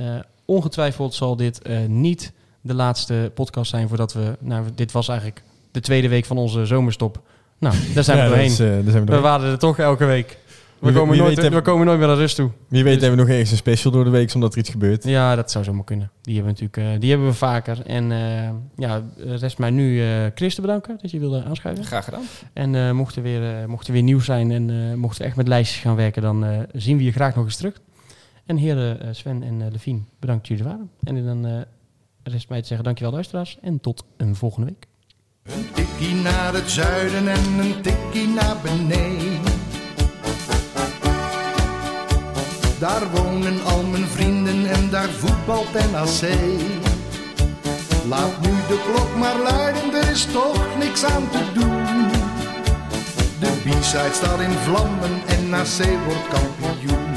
ongetwijfeld zal dit niet de laatste podcast zijn voordat we... Nou, dit was eigenlijk de tweede week van onze zomerstop. Nou, daar zijn we doorheen. is, daar zijn we we doorheen. waren er toch elke week. We, Wie- komen, wie nooit, we komen nooit meer aan rust toe. Wie weet Dus- hebben we nog ergens een special door de week, omdat er iets gebeurt. Ja, dat zou zomaar kunnen. Die hebben we natuurlijk eh, die hebben we vaker. En eh ja, rest mij nu eh Chris te bedanken dat je wilde aanschuiven. Graag gedaan. En eh, mocht, er weer, eh, mocht er weer nieuws zijn en eh, mochten we echt met lijstjes gaan werken, dan eh, zien we je graag nog eens terug. En heren Sven en Levien, bedankt dat jullie er waren. En dan eh, rest mij te zeggen dankjewel luisteraars en tot een volgende week. Een tikkie naar het zuiden en een tikkie naar beneden. Daar wonen al mijn vrienden en daar voetbalt NAC. Laat nu de klok maar luiden, er is toch niks aan te doen. De B-side staat in vlammen en NAC wordt kampioen.